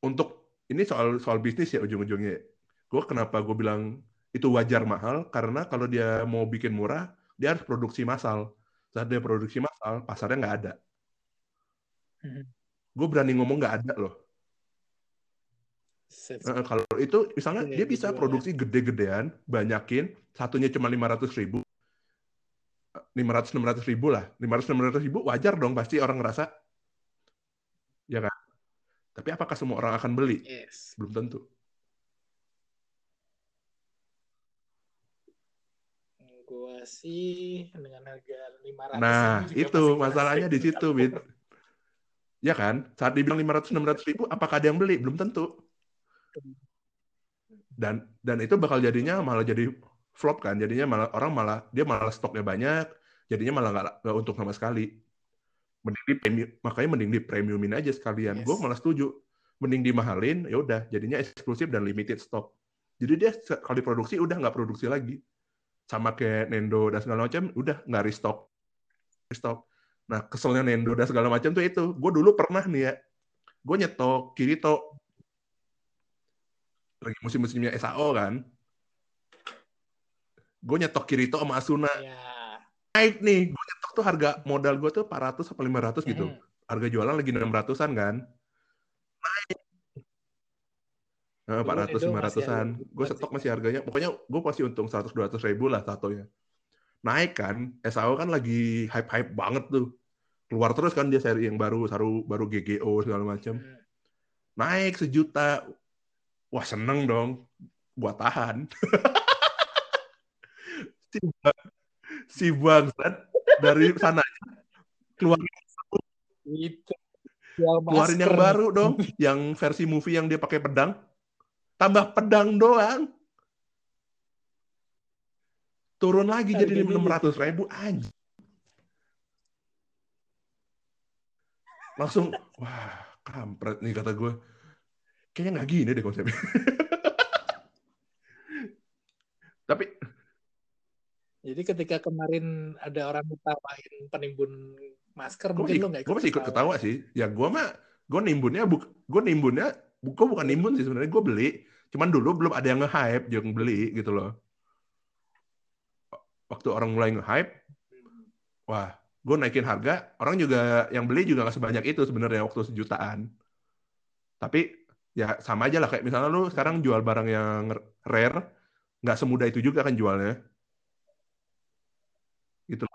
untuk ini soal soal bisnis ya ujung-ujungnya. Gue kenapa gue bilang itu wajar mahal karena kalau dia mau bikin murah dia harus produksi massal. Saat dia produksi massal pasarnya nggak ada. Mhm. Gue berani ngomong nggak ada loh. Eh, kalau itu misalnya Iya, dia bisa dijual, produksi gede-gedean, banyakin, satunya cuma 500 ribu, 500 600 ribu lah, 500 600 ribu wajar dong pasti orang ngerasa, ya kan? Tapi apakah semua orang akan beli? Yes. Belum tentu. Gua sih dengan harga 500 Nah, itu masalahnya di situ, Bit. Ya kan? Saat dibilang 500 600 ribu, apakah ada yang beli? Belum tentu. Dan dan itu bakal jadinya malah jadi flop kan. Jadinya malah orang malah dia malah stoknya banyak, jadinya malah nggak nggak untung sama sekali. Mending di premium, makanya mending di premiumin aja sekalian. Yes. Gue malah setuju. Mending dimahalin, ya udah jadinya eksklusif dan limited stock. Jadi dia sekali produksi udah nggak produksi lagi. Sama kayak Nendo dan segala macam, udah nggak restock. Restock. Nah, keselnya Nendo dan segala macam tuh itu. Gue dulu pernah nih ya, gue nyetok Kirito. Lagi musim-musimnya SAO kan. Gue nyetok Kirito sama Asuna. Ya. Naik nih, gue nyetok tuh harga modal gue tuh 400 atau 500 gitu. Mhm. Harga jualan lagi 600-an kan. Nah, Dulu 400 Nendo masih 500-an. harga Gue stok kan? masih harganya, pokoknya gue pasti untung 100 200 ribu lah satunya. Naik kan, SAO kan lagi hype-hype banget tuh. Keluar terus kan dia seri yang baru, baru baru GGO segala macam. Mhm. Naik sejuta. Wah, seneng dong. Gua tahan. si, bang- si bangsat dari sana keluar keluarin yang baru dong, yang versi movie yang dia pakai pedang. Tambah pedang doang. Turun lagi jadi Harganya 600 ribu anjing. Langsung, wah kampret nih kata gue. Kayaknya nggak gini deh konsepnya. Tapi Jadi ketika kemarin ada orang ngetawain penimbun masker, gue mungkin masih, lo nggak gue masih ikut ketawa sih. Ya gue mah, gue nimbunnya, buk, gue nimbunnya, gue bukan nimbun sih sebenarnya, gue beli. Cuman dulu belum ada yang nge-hype, yang beli gitu loh. Waktu orang mulai nge-hype, wah, gue naikin harga, orang juga yang beli juga nggak sebanyak itu sebenarnya waktu sejutaan. Tapi ya sama aja lah kayak misalnya lu sekarang jual barang yang rare, nggak semudah itu juga kan jualnya. Gitu.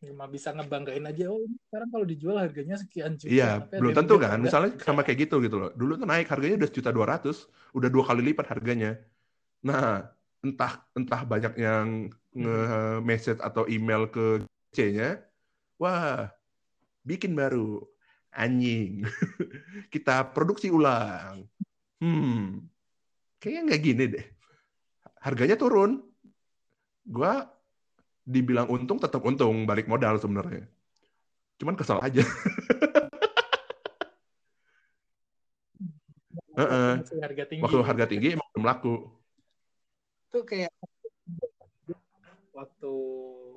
Cuma bisa ngebanggain aja, oh ini sekarang kalau dijual harganya sekian juta. Iya, belum tentu kan. enggak, Misalnya sama kayak gitu gitu loh. Dulu tuh naik harganya udah sejuta dua ratus, udah dua kali lipat harganya. Nah, entah entah banyak yang nge-message atau email ke C-nya, wah, bikin baru, anjing, kita produksi ulang. Hmm, kayaknya nggak gini deh. Harganya turun. Gua dibilang untung tetap untung balik modal sebenarnya. Cuman kesel aja. Heeh. Masih harga tinggi. Waktu harga tinggi emang belum laku. Itu kayak waktu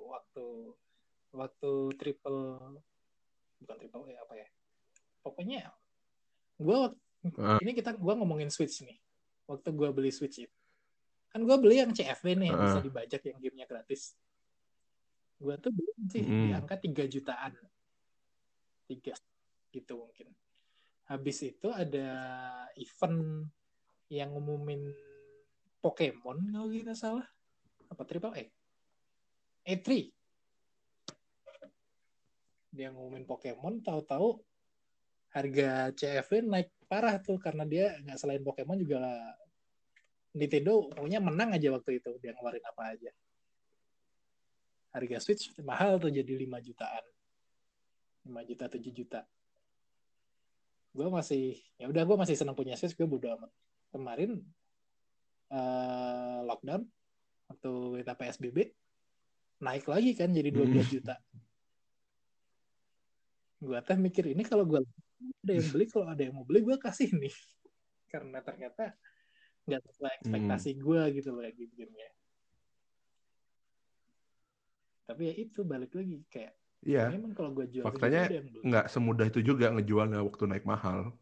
waktu waktu triple bukan triple ya apa ya? Pokoknya gua Heeh. ini kita gua ngomongin Switch nih. Waktu gua beli Switch itu. Kan gua beli yang CFW nih yang bisa Heeh. dibajak yang gamenya gratis. Gua tuh beli sih Mm. di angka 3 jutaan. 3 gitu mungkin. Habis itu ada event yang ngumumin Pokemon kalau tidak salah. Apa Triple A? E3. dia ngumumin Pokemon tahu-tahu harga CFW naik parah tuh karena dia nggak selain Pokemon juga Nintendo pokoknya menang aja waktu itu dia ngeluarin apa aja. Harga Switch mahal tuh jadi 5 jutaan. 5 juta 7 juta. Gue masih ya udah gue masih senang punya Switch gue bodo amat. Kemarin uh, lockdown waktu kita PSBB naik lagi kan jadi 12 hmm. juta gue teh mikir ini kalau gue ada yang beli kalau ada yang mau beli gue kasih nih karena ternyata nggak sesuai ekspektasi hmm. gue gitu loh gitu gamenya tapi ya itu balik lagi kayak Iya. Memang kalau gue jual faktanya nggak semudah itu juga ngejualnya waktu naik mahal.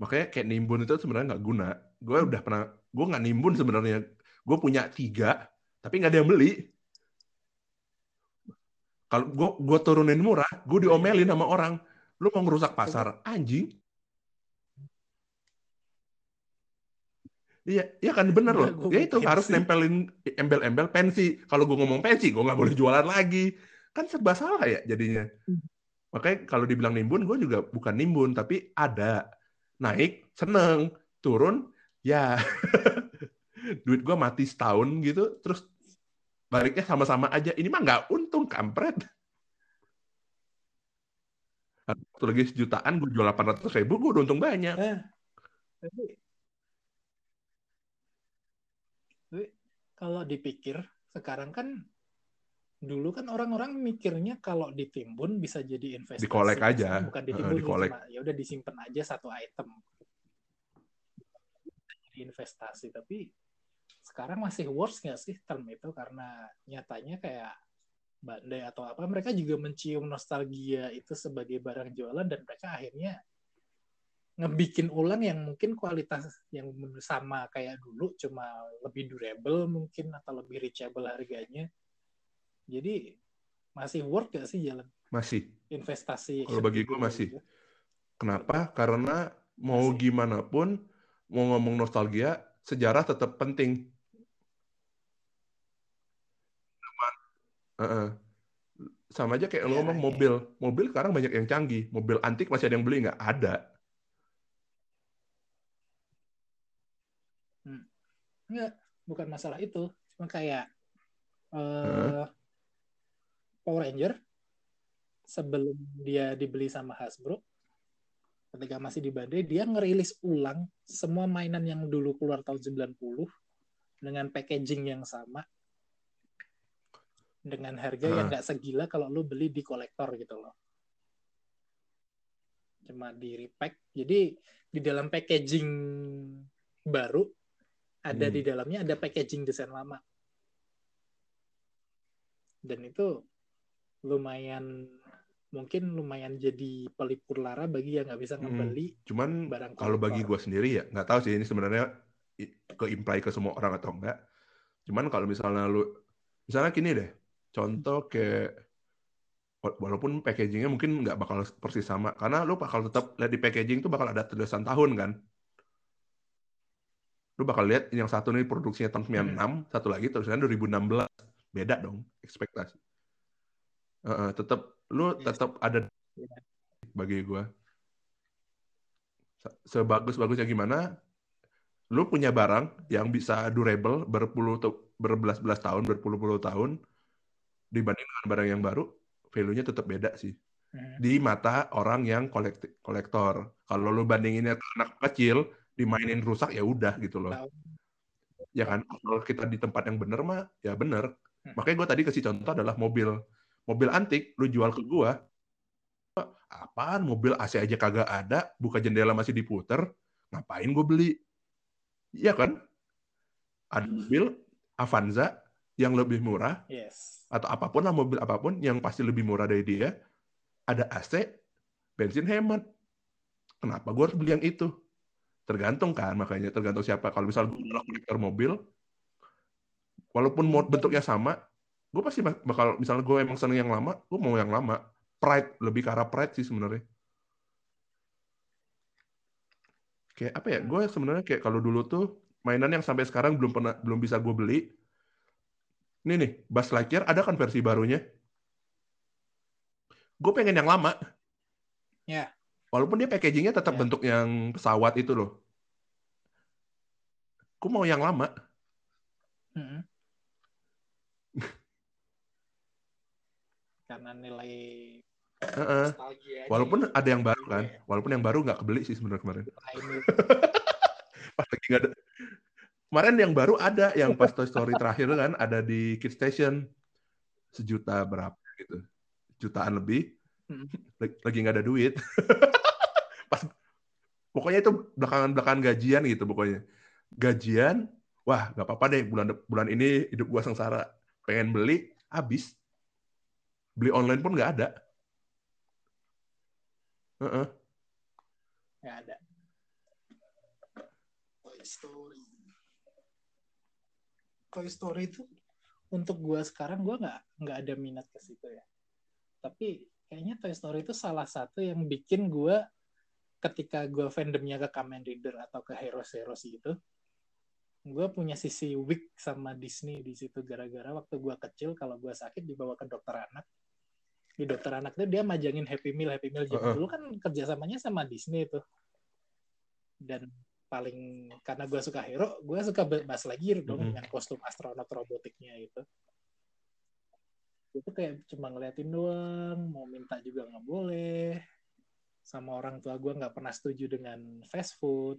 Makanya kayak nimbun itu sebenarnya nggak guna. Gue hmm. udah pernah, gue nggak nimbun sebenarnya. Gue punya tiga, tapi nggak ada yang beli. Kalau gue gue turunin murah, gue diomelin sama orang. Lu mau ngerusak pasar, anjing. Iya, iya kan bener loh. Ya itu harus nempelin embel-embel pensi. Kalau gue ngomong pensi, gue nggak boleh jualan lagi. Kan serba salah ya jadinya. Hmm. Makanya kalau dibilang nimbun, gue juga bukan nimbun, tapi ada. Naik, seneng. Turun, ya. Duit gue mati setahun gitu, terus baliknya sama-sama aja. Ini mah nggak untung, kampret. Waktu lagi sejutaan, gue jual 800 ribu, gue udah untung banyak. Eh, tapi, tapi kalau dipikir, sekarang kan dulu kan orang-orang mikirnya kalau ditimbun bisa jadi investasi. Dikolek aja. Bukan ditimbun, uh, dikolek. ya udah disimpan aja satu item. Jadi investasi, tapi sekarang masih worse nggak sih term itu karena nyatanya kayak bandai atau apa mereka juga mencium nostalgia itu sebagai barang jualan dan mereka akhirnya ngebikin ulang yang mungkin kualitas yang sama kayak dulu cuma lebih durable mungkin atau lebih reachable harganya. Jadi masih worth gak sih jalan? Masih. Investasi kalau bagi gue masih. gitu? kenapa? Karena mau masih. gimana pun mau ngomong nostalgia sejarah tetap penting Uh-uh. Sama aja kayak yeah, lo ngomong yeah. mobil. Mobil sekarang banyak yang canggih. Mobil antik masih ada yang beli nggak? Ada. Hmm. Nggak, bukan masalah itu. Cuma kayak uh, huh? Power Ranger sebelum dia dibeli sama Hasbro, ketika masih di Bandai, dia ngerilis ulang semua mainan yang dulu keluar tahun 90 dengan packaging yang sama dengan harga uh. yang nggak segila kalau lu beli di kolektor gitu loh. Cuma di repack. Jadi di dalam packaging baru ada hmm. di dalamnya ada packaging desain lama. Dan itu lumayan mungkin lumayan jadi pelipur lara bagi yang nggak bisa hmm. ngebeli hmm. cuman barang kalau bagi gue sendiri ya nggak tahu sih ini sebenarnya ke imply ke semua orang atau enggak cuman kalau misalnya lu misalnya gini deh Contoh kayak walaupun packagingnya mungkin nggak bakal persis sama karena lu bakal tetap lihat di packaging tuh bakal ada tulisan tahun kan? Lu bakal lihat yang satu nih produksinya tahun 96 hmm. satu lagi tulisannya 2016 beda dong ekspektasi. Uh, tetap lu tetap ada iya. bagi gua. Sebagus-bagusnya gimana? Lu punya barang yang bisa durable berpuluh berbelas-belas tahun berpuluh-puluh tahun dibanding dengan barang yang baru, value-nya tetap beda sih. Hmm. Di mata orang yang kolektor. Kalau lu bandinginnya ke anak kecil, dimainin rusak ya udah gitu loh. Ya kan, kalau kita di tempat yang bener mah, ya bener. Hmm. Makanya gue tadi kasih contoh adalah mobil. Mobil antik, lu jual ke gue, apaan mobil AC aja kagak ada, buka jendela masih diputer, ngapain gue beli? Iya kan? Ada mobil Avanza yang lebih murah, yes. atau apa pun lah mobil apa pun yang pasti lebih murah dari dia ada AC bensin hemat. Kenapa gue harus beli yang itu? Tergantung kan makanya tergantung siapa. Kalau misal gue adalah kolektor mobil walaupun bentuknya sama gue pasti bakal misalnya gue emang seneng yang lama gue mau yang lama. Pride lebih ke arah pride sih sebenarnya. Kayak apa ya gue sebenarnya kayak kalau dulu tuh mainan yang sampai sekarang belum pernah belum bisa gue beli ini nih, Buzz Lightyear ada kan versi barunya? gue pengen yang lama. Ya. Walaupun dia packagingnya tetap Ya. bentuk yang pesawat itu loh. Gue mau yang lama. Mm-mm. Karena nilai nostalgia aja Walaupun ya. ada yang baru Iya, kan. Walaupun yang baru nggak kebeli sih sebenarnya kemarin. Pas lagi nggak ada. Kemarin yang baru ada, yang pas Toy Story terakhir kan ada di Kid Station sejuta berapa gitu, jutaan lebih. Hmm. Lagi nggak ada duit. pas pokoknya itu belakangan-belakangan gajian gitu pokoknya. Gajian, wah nggak apa-apa deh bulan bulan ini hidup gua sengsara. Pengen beli, habis. Beli online pun nggak ada. Heeh. nggak ada. Toy Story. Toy Story itu untuk gua sekarang gua nggak nggak ada minat ke situ ya. Tapi kayaknya Toy Story itu salah satu yang bikin gua ketika gua fandomnya ke Kamen Rider atau ke Heroes Heroes gitu, gua punya sisi weak sama Disney di situ gara-gara waktu gua kecil kalau gua sakit dibawa ke dokter anak di dokter anak tuh dia majangin Happy Meal Happy Meal zaman Heeh. dulu kan kerjasamanya sama Disney itu dan paling karena gue suka hero gue suka Buzz Lightyear dong Mhm. dengan kostum astronot robotiknya itu itu kayak cuma ngeliatin doang mau minta juga nggak boleh sama orang tua gue nggak pernah setuju dengan fast food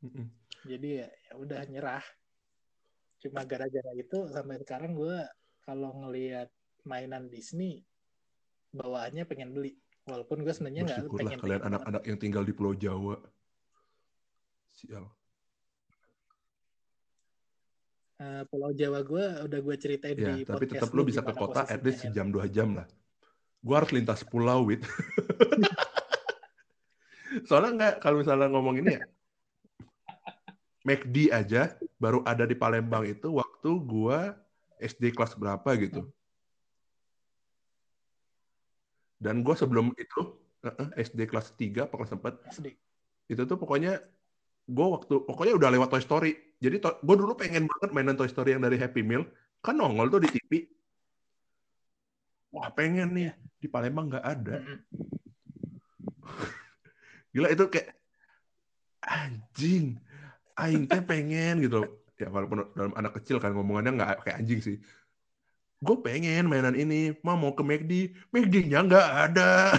Mm-mm. jadi ya ya udah nyerah cuma gara-gara itu sampai sekarang gue kalau ngelihat mainan Disney bawaannya pengen beli walaupun gue sebenarnya nggak pengen kalian anak-anak yang tinggal di Pulau Jawa. Sial. Eh, Pulau Jawa gue udah gue ceritain Ya, di tapi podcast tetap lu bisa ke kota at least Hen. sejam dua jam lah. Gua harus lintas pulau, Wit. Soalnya nggak, kalau misalnya ngomong ini ya, McD aja baru ada di Palembang itu waktu gua SD kelas berapa gitu. Dan gua sebelum itu, SD kelas 3 apa kelas 4, SD. itu tuh pokoknya gue waktu pokoknya udah lewat Toy Story. Jadi gue dulu pengen banget mainan Toy Story yang dari Happy Meal. Kan nongol tuh di TV wah pengen nih. Di Palembang nggak ada. Gila itu kayak anjing aing teh pengen gitu ya walaupun dalam anak kecil kan ngomongannya nggak kayak anjing sih. Gue pengen mainan ini. Mah mau ke McD McD-nya nggak ada.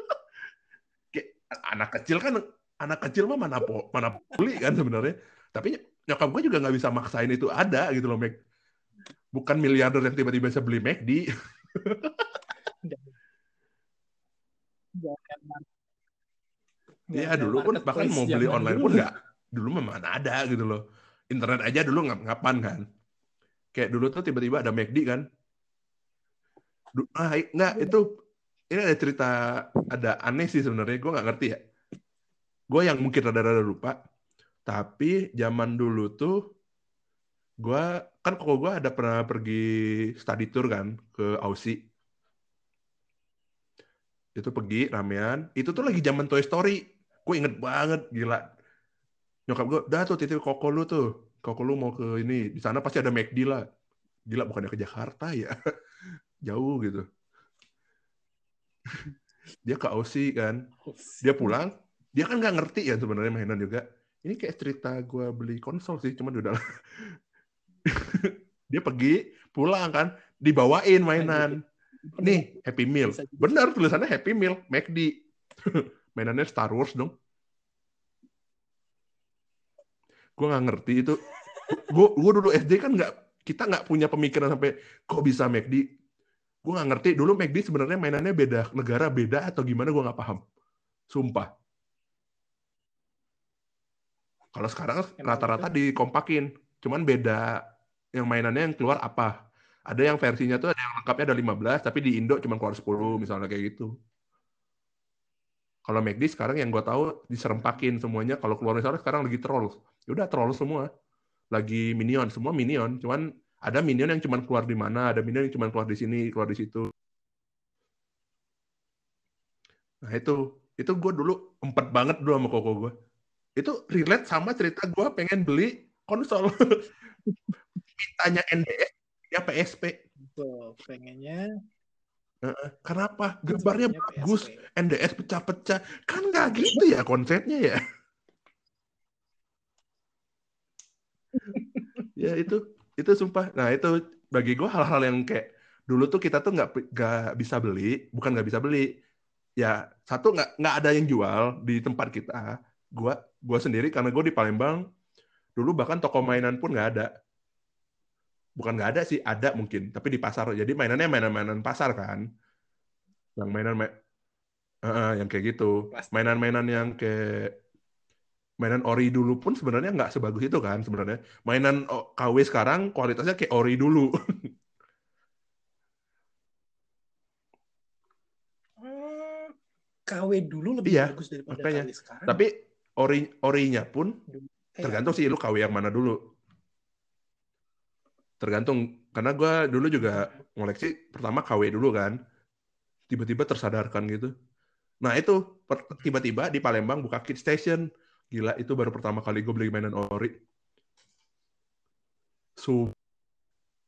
Kayak anak kecil kan anak kecil mah mana po, mana beli kan sebenarnya. Tapi nyokap gue juga nggak bisa maksain itu ada gitu loh Mac bukan miliarder yang tiba-tiba bisa beli McD Nggak Iya dulu pun bahkan mau beli online dulu. pun nggak. Dulu memang mana ada gitu loh. Internet aja dulu ngap ngapan kan. Kayak dulu tuh tiba-tiba ada McD kan. Du- ah nggak itu ini ada cerita ada aneh sih sebenarnya. Gue nggak ngerti ya gue yang mungkin rada-rada lupa tapi zaman dulu tuh gue kan kok gue ada pernah pergi study tour kan ke Aussie. Itu pergi ramean itu tuh lagi zaman Toy Story. Gue inget banget gila. Nyokap gue dah tuh titip koko lu tuh. Koko lu mau ke ini di sana pasti ada McD lah. Gila bukannya ke Jakarta ya? Jauh gitu. Dia ke Aussie kan. Dia pulang dia kan nggak ngerti ya sebenarnya mainan juga. Ini kayak cerita gue beli konsol sih cuman udah dia pergi pulang kan dibawain mainan nih Happy Meal. Benar tulisannya Happy Meal McD mainannya Star Wars dong. Gue nggak ngerti itu. Gue gue dulu SD kan nggak kita nggak punya pemikiran sampai kok bisa McD gue nggak ngerti dulu McD sebenarnya mainannya beda negara beda atau gimana gue nggak paham. Sumpah kalau sekarang rata-rata gitu? dikompakin. Cuman beda yang mainannya yang keluar apa. Ada yang versinya tuh ada yang lengkapnya ada 15 tapi di Indo cuma keluar 10 misalnya kayak gitu. Kalau McD sekarang yang gue tahu diserempakin semuanya. Kalau keluar misalnya sekarang lagi troll. Ya udah troll semua. Lagi minion semua minion. Cuman ada minion yang cuma keluar di mana ada minion yang cuma keluar di sini keluar di situ. Nah itu. Itu gue dulu empat banget dulu sama koko gue itu relate sama cerita gue pengen beli konsol mintanya NDS ya PSP Tuh, pengennya. Kenapa? Gambarnya bagus, PSP. NDS pecah-pecah. Kan nggak gitu ya konsepnya ya. ya itu itu sumpah. Nah itu bagi gue hal-hal yang kayak dulu tuh kita tuh nggak nggak bisa beli, bukan nggak bisa beli. Ya satu nggak nggak ada yang jual di tempat kita. Gua gua sendiri karena gue di Palembang dulu bahkan toko mainan pun nggak ada. Bukan nggak ada sih, ada mungkin, tapi di pasar. Jadi mainannya mainan-mainan pasar kan. Yang mainan ma uh, yang kayak gitu. Mainan-mainan yang kayak mainan ori dulu pun sebenarnya nggak sebagus itu kan sebenarnya. Mainan KW sekarang kualitasnya kayak ori dulu. Hmm, KW dulu lebih Iya, bagus daripada makanya. KW sekarang. Tapi ori orinya pun Kayak- tergantung sih lu KW yang mana dulu. Tergantung karena gue dulu juga ngoleksi pertama KW dulu kan. Tiba-tiba tersadarkan gitu. Nah itu tiba-tiba di Palembang buka Kid Station. Gila itu baru pertama kali gue beli mainan ori. So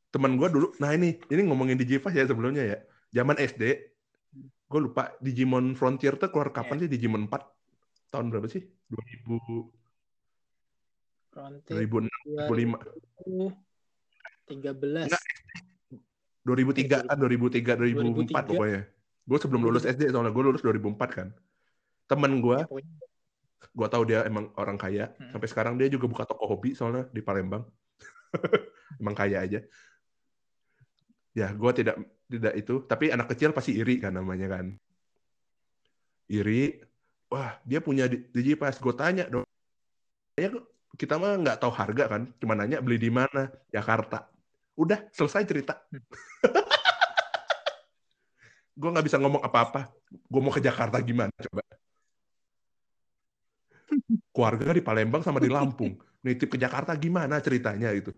teman gue dulu, nah ini ini ngomongin Digivice ya sebelumnya ya. Zaman SD, gue lupa Digimon Frontier tuh keluar kapan sih Digimon 4? Tahun berapa sih? 2000 Frontier 2006, 2005. 2013. Enggak, 2003 kan 2003 2004 2003. pokoknya. Gue sebelum lulus SD soalnya gue lulus 2004 kan. Temen gue, Ya, pokoknya gue tahu dia emang orang kaya. Hmm. Sampai sekarang dia juga buka toko hobi soalnya di Palembang. emang kaya aja. Ya, gue tidak tidak itu. Tapi anak kecil pasti iri kan namanya kan. Iri. Wah, dia punya di- Digipass. Gue tanya dong. Ya, kita mah nggak tahu harga kan. Cuma nanya beli di mana. Jakarta. Udah, selesai cerita. gue nggak bisa ngomong apa-apa. Gue mau ke Jakarta gimana coba? Keluarga di Palembang sama di Lampung. Nitip ke Jakarta gimana ceritanya itu?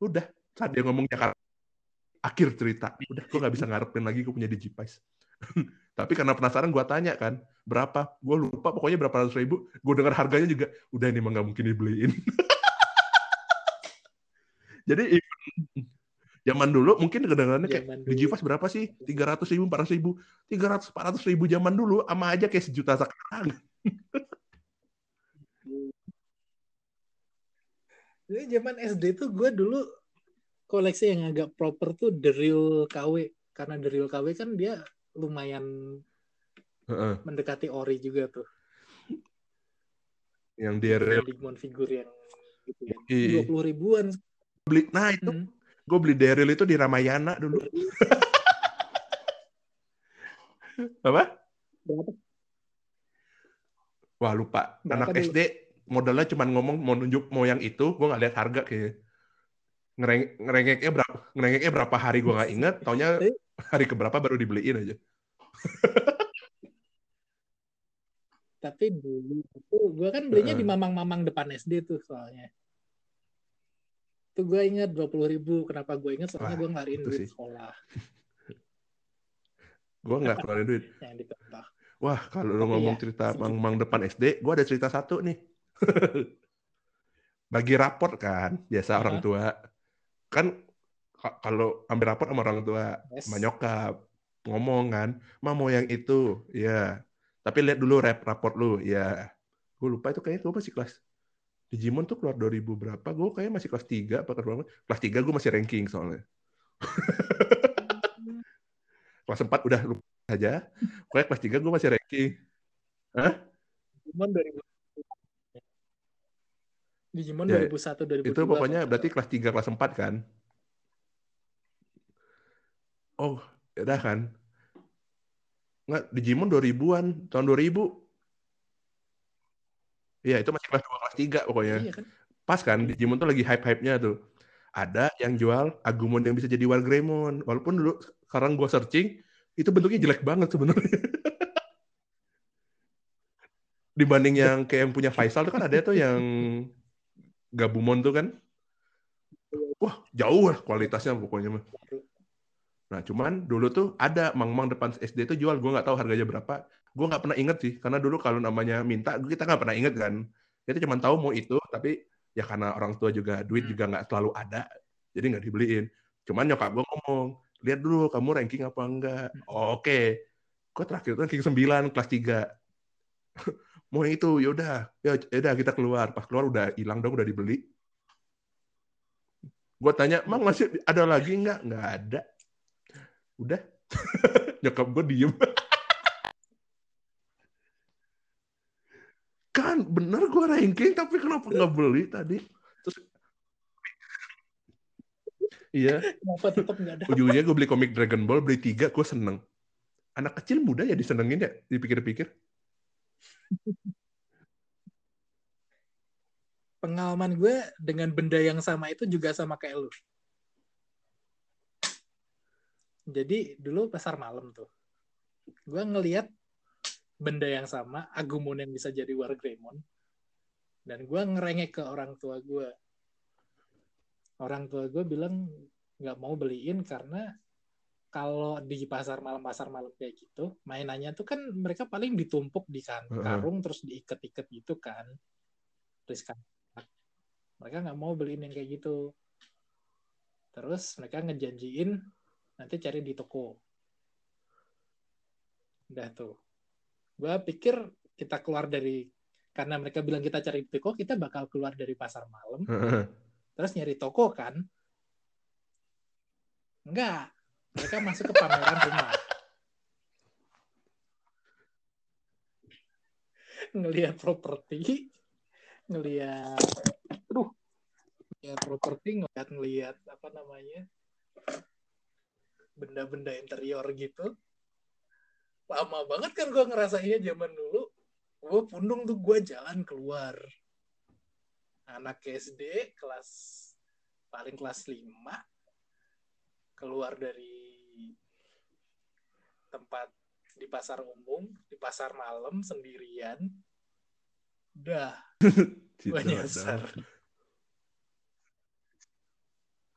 Udah, saat dia ngomong Jakarta, akhir cerita. Udah, gue nggak bisa ngarepin lagi gue punya Digipice. Tapi karena penasaran gue tanya kan, berapa? Gue lupa pokoknya berapa ratus ribu. Gue dengar harganya juga, udah ini mah nggak mungkin dibeliin. Jadi zaman dulu mungkin kedengarannya kayak Zaman dulu. Berapa sih? 300 ribu, 400 ribu. 300, 400 ribu zaman dulu sama aja kayak sejuta sekarang. Jadi zaman SD tuh gue dulu koleksi yang agak proper tuh The Real KW. Karena The Real KW kan dia lumayan Heeh. mendekati ori juga tuh. Yang real Digimon figur yang gitu ya. Iya. 20 ribuan. beli. Nah itu Hmm. gue beli Daryl itu di Ramayana dulu. Apa? Berapa? Wah lupa. Berapa Anak dulu? SD modalnya cuma ngomong mau nunjuk mau yang itu, gue nggak lihat harga kayak ngereng ngerengeknya berapa ngerengeknya berapa hari gue nggak inget. Taunya hari keberapa baru dibeliin aja. Tapi dulu itu gue kan belinya di mamang-mamang depan SD tuh soalnya. Itu gue inget 20 ribu. Kenapa gue inget? Soalnya gue ngelarin duit sih. sekolah Gue nggak keluarin duit. yang. Wah, kalau Tapi ngomong ya, cerita mang-mang depan SD, gua ada cerita satu nih. Bagi raport kan, biasa orang tua. Kan ka- kalau ambil raport sama orang tua, Yes. sama nyokap, ngomong kan, "Ma mau yang itu." Iya. Tapi lihat dulu rap raport lu. Iya. Gue lupa itu kayaknya gue masih kelas Digimon tuh keluar 2000 berapa? Gue kayaknya masih kelas 3 apa kelas berapa? Kelas 3 gue masih ranking soalnya. kelas 4 udah lupa aja. Pokoknya kelas 3 gue masih ranking. Digimon 2000. Digimon Ya, 2001 2002. Itu pokoknya berarti kelas 3, kelas 4 kan? Oh, ya udah kan. Nggak, Digimon 2000-an, tahun 2000. Iya, itu masih kelas 2, kelas 3 salah. pokoknya. Iya kan? Pas kan, Digimon tuh lagi hype-hype-nya tuh. Ada yang jual Agumon yang bisa jadi Wargreymon. Walaupun dulu sekarang gua searching, itu bentuknya jelek banget sebenarnya. Dibanding yang kayak yang punya Faisal tuh kan ada tuh yang Gabumon tuh kan. Wah, jauh lah kualitasnya pokoknya mah. Nah, cuman dulu tuh ada mang-mang depan SD tuh jual, gue nggak tahu harganya berapa. Gue nggak pernah inget sih, karena dulu kalau namanya minta, kita nggak pernah inget kan. Kita cuma tahu mau itu, tapi ya karena orang tua juga duit Hmm. juga nggak selalu ada, jadi nggak dibeliin. Cuman nyokap gue ngomong, lihat dulu kamu ranking apa enggak. Oh, Oke, okay. gue terakhir tuh ranking 9 kelas 3. Mau yang itu, yaudah, ya udah kita keluar. Pas keluar udah hilang dong, udah dibeli. Gue tanya, emang masih ada lagi nggak? Nggak ada. Udah. Nyokap gue diem. kan bener gue ranking tapi kenapa nggak beli tadi? Terus Iya. Kenapa tetap nggak ada? Ujungnya gue beli komik Dragon Ball, beli tiga, gue seneng. Anak kecil muda ya disenengin ya, dipikir-pikir. Pengalaman gue dengan benda yang sama itu juga sama kayak lu. Jadi dulu pasar malam tuh. Gue ngeliat benda yang sama, Agumon yang bisa jadi Wargreymon. Dan gue ngerengek ke orang tua gue orang tua gue bilang nggak mau beliin karena kalau di pasar malam pasar malam kayak gitu mainannya tuh kan mereka paling ditumpuk di kan karung uh -huh. terus diikat-ikat gitu kan riskan mereka nggak mau beliin yang kayak gitu terus mereka ngejanjiin nanti cari di toko. Udah tuh. Gue pikir kita keluar dari karena mereka bilang kita cari di toko kita bakal keluar dari pasar malam. Terus nyari toko kan? Enggak. Mereka masuk ke pameran rumah. Ngelihat properti. Ngelihat aduh. Ngelihat properti ngelihat ngelihat apa namanya benda-benda interior gitu. Lama banget kan gue ngerasainnya zaman dulu. Gue pundung tuh gue jalan keluar. Anak SD kelas paling kelas 5 keluar dari tempat di pasar umum, di pasar malam sendirian. Dah, gue nyasar.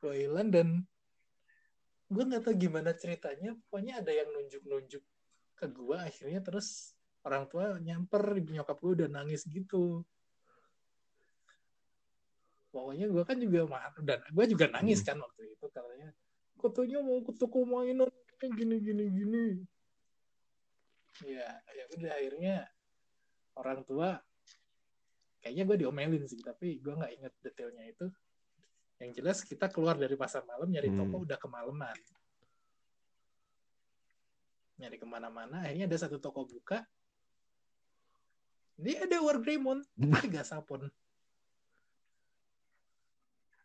Gue hilang dan gue nggak tahu gimana ceritanya. Pokoknya ada yang nunjuk-nunjuk ke gue akhirnya terus orang tua nyamper nyokap gue udah nangis gitu. Pokoknya gue kan juga marah dan gue juga nangis hmm. kan waktu itu katanya. Katanya mau ke toko mainan? Gini gini gini. Ya ya udah akhirnya orang tua kayaknya gue diomelin sih tapi gue nggak inget detailnya itu yang jelas kita keluar dari pasar malam nyari hmm. toko udah kemalaman. Nyari ke mana-mana akhirnya ada satu toko buka. Dia ada Wargreymon harga sapon.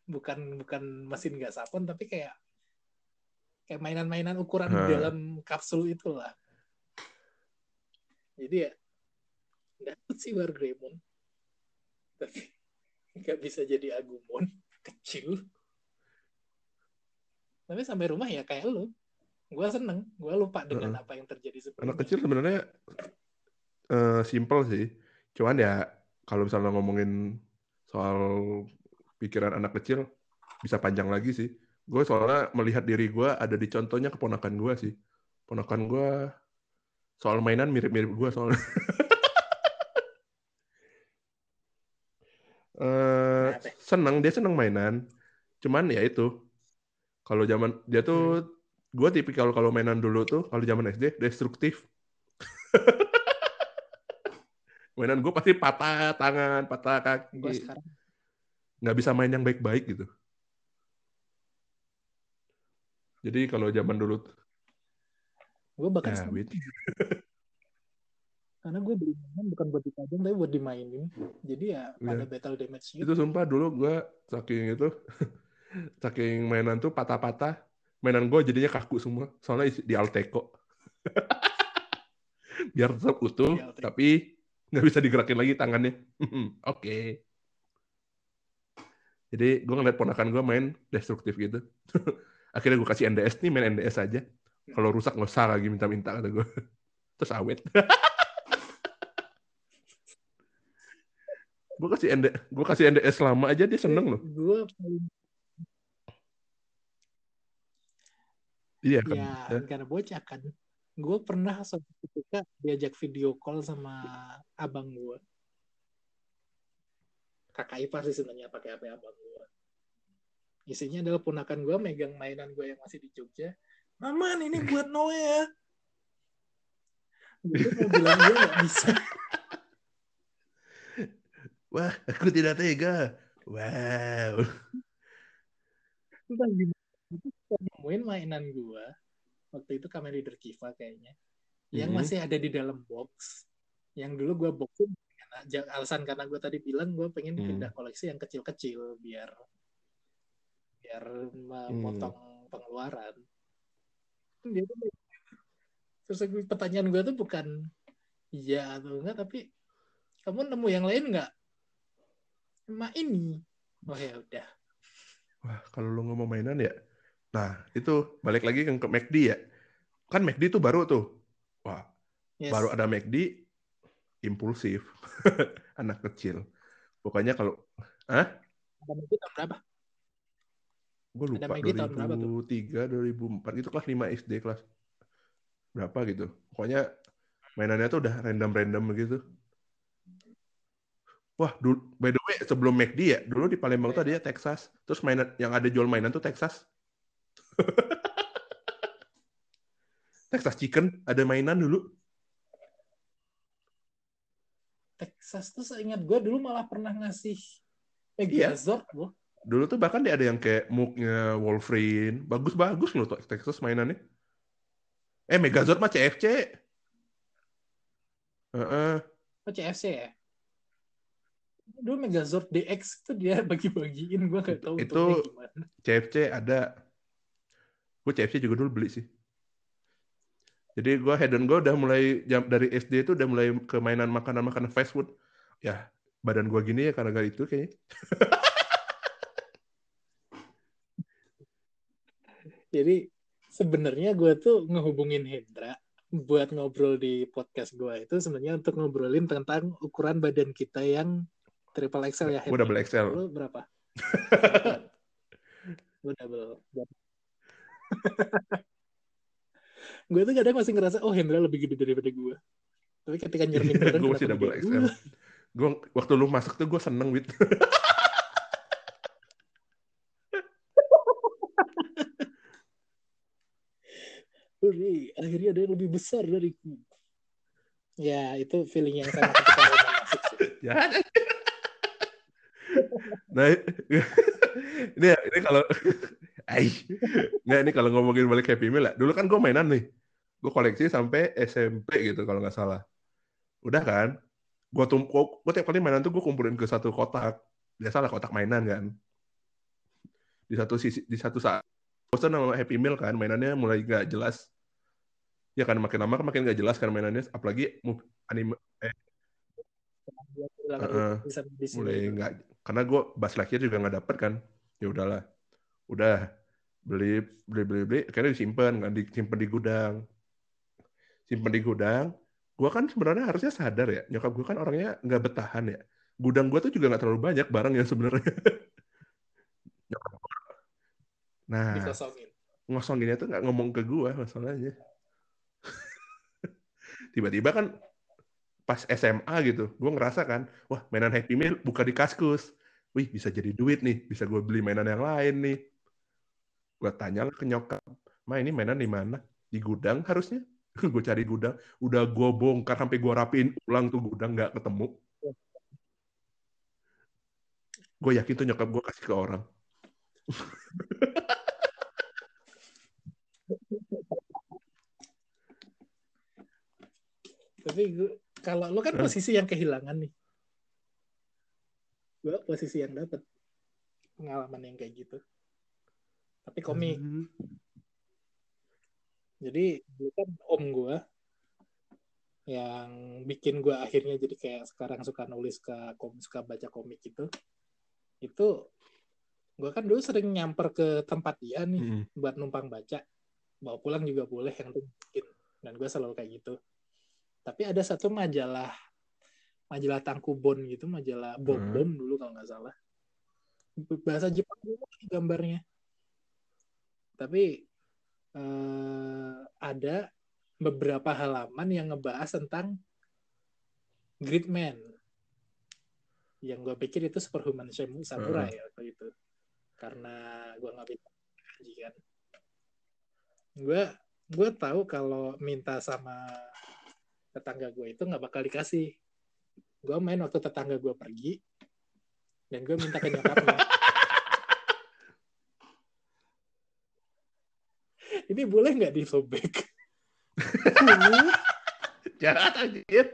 Bukan bukan mesin gas sapon tapi kayak kayak mainan-mainan ukuran hmm. dalam kapsul itulah. Jadi ya dapet sih Wargreymon tapi nggak bisa jadi Agumon kecil tapi sampai rumah ya kayak lu gue seneng gue lupa dengan uh, apa yang terjadi sebelumnya anak kecil sebenarnya uh, simple sih cuman ya kalau misalnya ngomongin soal pikiran anak kecil bisa panjang lagi sih. Gue soalnya melihat diri gue ada di contohnya keponakan gue sih. Ponakan gue soal mainan mirip-mirip gue soalnya. uh, seneng dia seneng mainan. Cuman ya itu kalau zaman dia tuh hmm. gue tipikal kalau mainan dulu tuh kalau zaman SD destruktif. mainan gue pasti patah tangan, patah kaki. Nggak bisa main yang baik-baik gitu. Jadi kalau zaman dulu gue bahkan ya, karena gue beli mainan bukan buat dipajang tapi buat dimainin jadi ya yeah. ada battle damage gitu. itu sumpah dulu gue saking itu saking mainan tuh patah-patah mainan gue jadinya kaku semua soalnya di Alteco biar tetap utuh tapi nggak bisa digerakin lagi tangannya oke okay. Jadi gue ngeliat ponakan gue main destruktif gitu. Akhirnya gue kasih NDS nih, main NDS aja. Kalau rusak nggak usah lagi minta-minta kata gue. Terus awet. Gue kasih ND, gue kasih NDS lama aja dia seneng loh. Gue paling Iya kan. Ya, ya. karena bocah kan. Gue pernah suatu ketika diajak video call sama abang gue kakak ipar sih sebenarnya pakai HP abang gue isinya adalah punakan gue megang mainan gue yang masih di Jogja aman ini buat Noe ya gue mau bilang dia nggak bisa Wah, aku tidak tega. Wow. itu nemuin mainan gue waktu itu Kamen Rider Kiva kayaknya yang Mhm. masih ada di dalam box yang dulu gue boxin alasan karena gue tadi bilang gue pengen Hmm. pindah koleksi yang kecil-kecil biar biar memotong pengeluaran dia tuh terus pertanyaan gue tuh bukan iya atau enggak tapi kamu nemu yang lain nggak emak ini oh ya udah Wah, kalau lu ngomong mainan ya. Nah, itu balik lagi ke ke McD ya. Kan McD itu baru tuh. Wah, yes. baru ada McD impulsif. Anak kecil. Pokoknya kalau ada McD tahun berapa gue lupa Ada McD tahun berapa tuh? 2003 2004 itu kelas 5 SD kelas berapa gitu. Pokoknya mainannya tuh udah random-random gitu. Wah, dulu, by the way, sebelum McD ya, dulu di Palembang tuh ada ya Texas. Terus mainan yang ada jual mainan tuh Texas. Texas Chicken ada mainan dulu. Texas tuh seingat gue dulu malah pernah ngasih Iya. Megazord loh. Dulu tuh bahkan dia ada yang kayak muknya Wolverine. Bagus-bagus loh tuh Texas mainannya. Eh, Megazord mah CFC. Heeh. Oh CFC ya? Dulu Megazord DX itu dia bagi-bagiin gue gak tahu Itu- gimana. CFC ada. Gue CFC juga dulu beli sih. Jadi gue head on gue udah mulai jam dari SD itu udah mulai ke mainan makanan-makanan fast food. Ya badan gue gini ya karena gak itu kayaknya. Jadi sebenarnya gue tuh ngehubungin Hendra buat ngobrol di podcast gue itu sebenarnya untuk ngobrolin tentang ukuran badan kita yang triple XL ya. Gue double XL. Lu berapa? gue double. gue tuh kadang masih ngerasa oh Hendra lebih gede daripada gue. Tapi ketika nyermin badan gue masih double XL. gua? Gue waktu lu masak tuh gue seneng wit. Hore, akhirnya ada yang lebih besar dariku. Ya, itu feeling yang sama ketika masuk sih. Ya. Nah, ini ini kalau Ai. Nggak, ini kalau ngomongin balik Happy Meal ya. Dulu kan gue mainan nih. Gue koleksi sampai SMP gitu kalau nggak salah. Udah kan? Gue tumpuk, gue tiap kali mainan tuh gue kumpulin ke satu kotak. Biasalah kotak mainan kan. Di satu sisi, di satu saat bosan sama Happy Meal kan, mainannya mulai nggak jelas. Ya kan makin lama kan makin nggak jelas kan mainannya, apalagi anime di sini. mulai nggak karena gue bas lagi juga nggak dapet kan. Ya udahlah. Udah beli beli beli beli akhirnya disimpan kan disimpan di gudang. Simpan di gudang. Gue kan sebenarnya harusnya sadar ya. Nyokap gue kan orangnya nggak betahan ya. Gudang gue tuh juga nggak terlalu banyak barang yang sebenarnya. Nah Dikosongin. ngosonginnya tuh nggak ngomong ke gue masalahnya. Tiba-tiba kan pas SMA gitu gue ngerasa kan wah mainan Happy Meal buka di kaskus wih bisa jadi duit nih bisa gue beli mainan yang lain nih. Gue tanya lah ke nyokap ma ini mainan di mana? Di gudang harusnya. Gue cari gudang. Udah gue bongkar sampai gue rapiin ulang tuh gudang nggak ketemu. Gue yakin tuh nyokap gue kasih ke orang. Tapi gue, kalau lu kan posisi yang kehilangan nih. Gue posisi yang dapat pengalaman yang kayak gitu. Tapi komik. Hmm. Jadi dulu kan om gue yang bikin gue akhirnya jadi kayak sekarang suka nulis ke kom suka baca komik itu itu gue kan dulu sering nyamper ke tempat dia nih Hmm. buat numpang baca bawa pulang juga boleh yang penting bikin dan gue selalu kayak gitu tapi ada satu majalah majalah tangkubon gitu majalah bom bom dulu kalau nggak salah. Bahasa Jepang dulu gambarnya. Tapi eh, ada beberapa halaman yang ngebahas tentang Gridman yang gue pikir itu superhuman Samu- samurai waktu itu. Karena gue nggak bisa kan. Gue gue tahu kalau minta sama tetangga gue itu nggak bakal dikasih gue main waktu tetangga gue pergi dan gue minta ke nyokapnya ini boleh nggak di flowback Jahat anjir.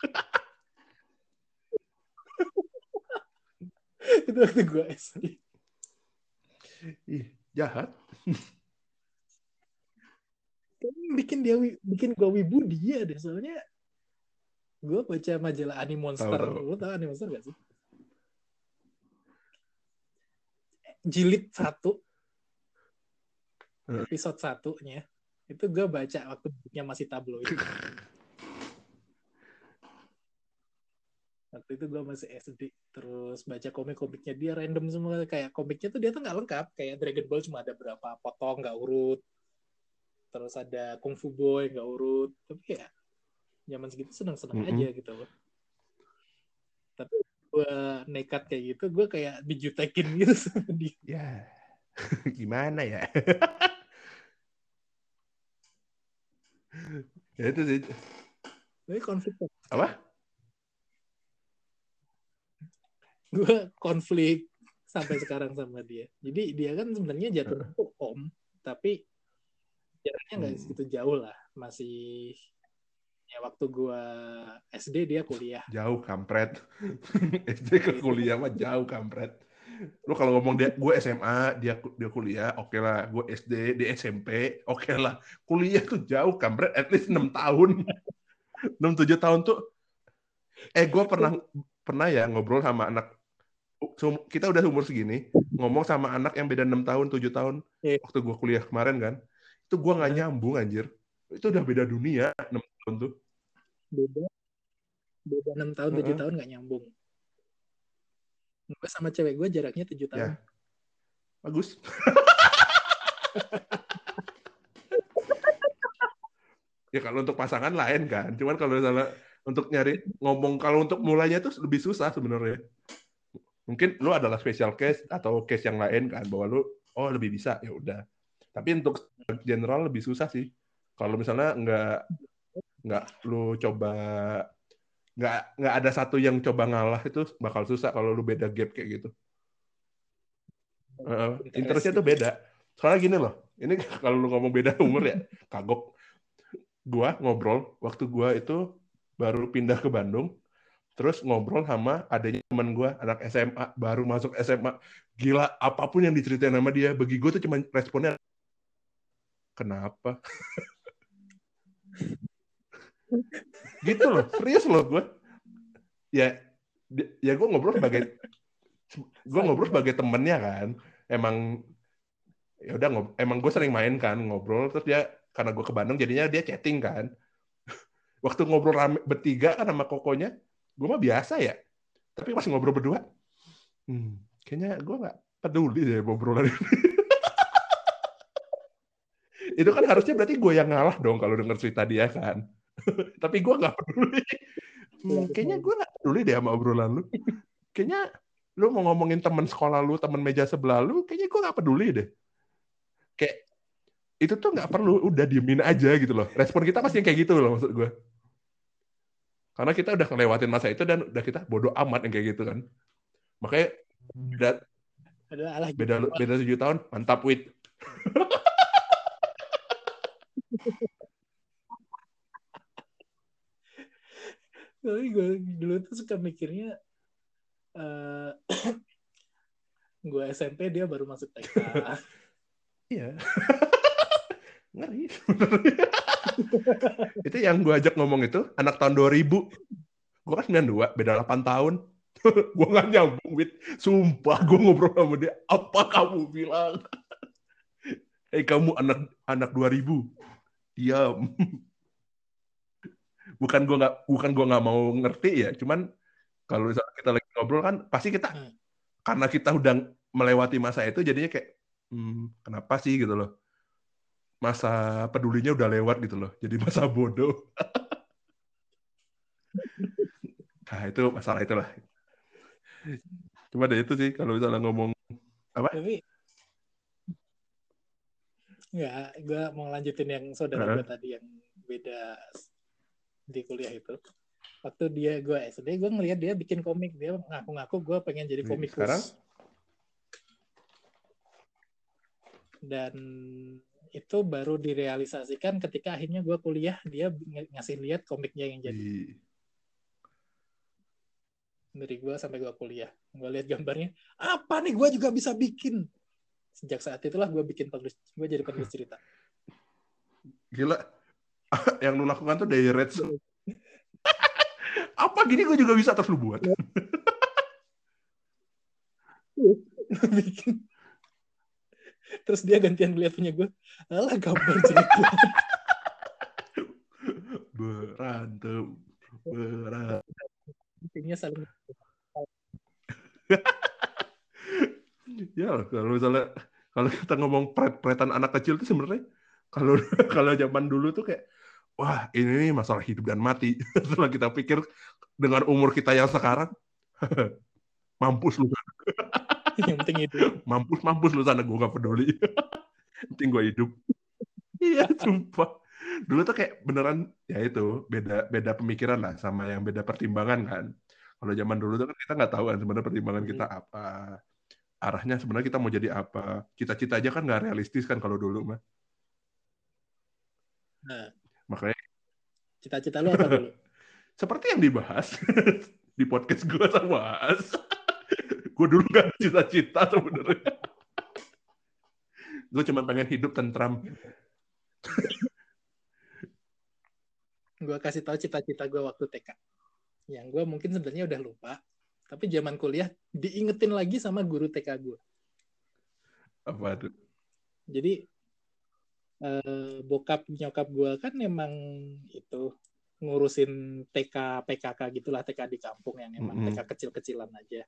itu waktu gue SD Ih, jahat. Bikin dia bikin gue wibu dia deh soalnya gue baca majalah Animonster Tahu, tahu. tau Animonster gak sih? Jilid satu. Hmm. episode satunya. Itu gue baca waktu bukunya masih tabloid. Waktu itu gue masih SD terus baca komik-komiknya. Dia random semua. Kayak komiknya tuh dia tuh nggak lengkap. Kayak Dragon Ball cuma ada berapa potong nggak urut. Terus ada Kung Fu Boy nggak urut. Tapi ya zaman segitu seneng-seneng Mm-mm. aja gitu loh tapi gue nekat kayak gitu gue kayak dijutekin gitu sama dia Ya, gimana ya? ya itu sih. tapi konflik Apa? gue konflik sampai sekarang sama dia jadi dia kan sebenarnya jatuhnya tuh om tapi jaraknya nggak Hmm. segitu jauh lah masih ya waktu gua SD dia kuliah Jauh kampret. SD ke kuliah mah jauh kampret. Lu kalau ngomong dia gue SMA, dia dia kuliah, oke lah. Gue SD, di SMP, oke lah. Kuliah tuh jauh kampret, at least 6 tahun. 6 7 tahun tuh eh gue pernah pernah ya ngobrol sama anak kita udah umur segini ngomong sama anak yang beda 6 tahun 7 tahun Iya. waktu gue kuliah kemarin kan itu gue nggak nyambung anjir itu udah beda dunia 6 tahun tuh beda beda enam tahun tujuh tahun nggak nyambung. Gue sama cewek gue jaraknya tujuh Ya. tahun. Bagus. Ya kalau untuk pasangan lain kan. Cuman kalau misalnya untuk nyari ngomong kalau untuk mulainya tuh lebih susah sebenarnya. Mungkin lu adalah special case atau case yang lain kan bahwa lu oh lebih bisa ya udah. Tapi untuk general lebih susah sih. Kalau misalnya nggak nggak lu coba nggak nggak ada satu yang coba ngalah itu bakal susah kalau lu beda gap kayak gitu Heeh, interestnya tuh beda. Soalnya gini loh, ini kalau lu ngomong beda umur ya, kagok. Gua ngobrol, waktu gua itu baru pindah ke Bandung, terus ngobrol sama adanya teman gua, anak SMA, baru masuk SMA. Gila, apa pun yang diceritain sama dia, bagi gua tuh cuma responnya, kenapa? gitu loh, serius loh gua. Ya, ya gua ngobrol sebagai gue ngobrol sebagai temennya kan. Emang ya udah emang gue sering main kan ngobrol. Terus dia karena gue ke Bandung jadinya dia chatting kan. Waktu ngobrol rame bertiga kan sama kokonya gue mah biasa ya. Tapi pas ngobrol berdua. Hmm, kayaknya gue nggak peduli deh ngobrolan ini. Itu kan harusnya berarti gue yang ngalah dong kalau denger cerita dia kan tapi gue nggak peduli Hmm, kayaknya gue nggak peduli deh sama obrolan lu kayaknya lu mau ngomongin teman sekolah lu, teman meja sebelah lu, kayaknya gue nggak peduli deh. Kayak itu tuh nggak perlu, udah diemin aja gitu loh. Respon kita pasti yang kayak gitu loh maksud gue. Karena kita udah ngelewatin masa itu dan udah kita bodoh amat yang kayak gitu kan. Makanya beda adalah alah beda beda tujuh tahun, mantap wit. tapi gue dulu tuh suka mikirnya eh gue SMP dia baru masuk TK Iya. Ngeri. itu yang gue ajak ngomong itu anak tahun 2000. Gue kan 92, beda 8 tahun. gue gak nyambung, Wit. Sumpah, gue ngobrol sama dia. Apa kamu bilang? Hei kamu anak anak 2000. Diam. Bukan gue nggak bukan gue nggak mau ngerti ya, cuman kalau misalnya kita lagi ngobrol kan pasti kita Hmm. karena kita udah melewati masa itu jadinya kayak hmm, kenapa sih? gitu loh. Masa pedulinya udah lewat gitu loh jadi masa bodoh. Nah itu masalah itulah. Cuma ada itu sih kalau misalnya ngomong tapi Enggak, gue mau lanjutin yang saudara Heeh. gue tadi yang beda di kuliah itu. Waktu dia gue SD, gue ngeliat dia bikin komik. Dia ngaku-ngaku gue pengen jadi Nih, komikus. sekarang? Dan itu baru direalisasikan ketika akhirnya gue kuliah, dia ng- ngasih lihat komiknya yang jadi Di- dari gue sampai gue kuliah. Gue lihat gambarnya, apa nih gue juga bisa bikin. Sejak saat itulah gue bikin penulis, gue jadi penulis cerita. Gila. yang lu lakukan tuh dari Reds. Apa gini gue juga bisa terus lu buat. bikin. Terus dia gantian ngeliat punya gue, alah gambar jelek. Berantem. Berantem. Intinya saling Ya kalau misalnya kalau kita ngomong pret-pretan anak kecil tuh sebenarnya kalau kalau zaman dulu tuh kayak wah ini nih masalah hidup dan mati. Setelah kita pikir dengan umur kita yang sekarang mampus lu. Yang penting itu. mampus mampus lu sana gue gak peduli. Penting gue hidup. Iya sumpah. Dulu tuh kayak beneran ya itu beda beda pemikiran lah sama yang beda pertimbangan kan. Kalau zaman dulu tuh kan kita nggak tahu kan sebenarnya pertimbangan kita apa. Arahnya sebenarnya kita mau jadi apa. Cita-cita aja kan nggak realistis kan kalau dulu mah. Nah, makanya cita-cita lu apa dulu? seperti yang dibahas di podcast gue sama bahas gue dulu gak cita-cita sebenarnya gue cuma pengen hidup tentram Gue kasih tahu cita-cita gue waktu TK. Yang gue mungkin sebenarnya udah lupa. Tapi zaman kuliah diingetin lagi sama guru TK gue. apa tuh Jadi eh, bokap nyokap gue kan memang itu ngurusin TK PKK gitulah TK di kampung yang emang Mm-mm. TK kecil-kecilan aja.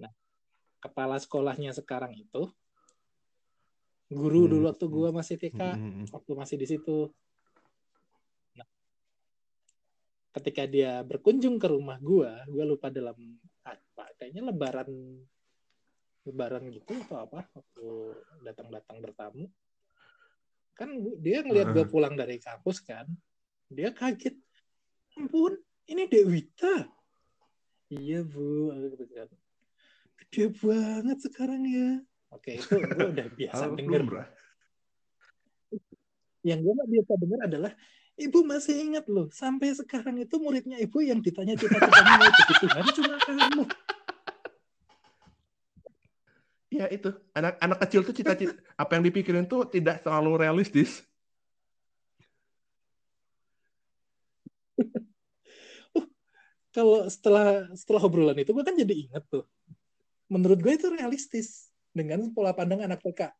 Nah, kepala sekolahnya sekarang itu guru Hmm. dulu waktu gue masih TK, Mm-mm. waktu masih di situ. Nah, ketika dia berkunjung ke rumah gue, gue lupa dalam apa, kayaknya lebaran lebaran gitu atau apa waktu datang-datang bertamu kan dia ngelihat gue Heeh. pulang dari kampus kan dia kaget. Ampun ini Dewita iya bu. Gede banget sekarang ya. Oke itu gue udah biasa denger. Bra? yang gue gak biasa dengar adalah ibu masih ingat loh sampai sekarang itu muridnya ibu yang ditanya cita-citanya mau jadi Tuhan cuma kamu Ya itu, anak anak kecil tuh cita-cita apa yang dipikirin tuh tidak terlalu realistis. kalau setelah setelah obrolan itu gue kan jadi inget tuh. Menurut gue itu realistis dengan pola pandang anak TK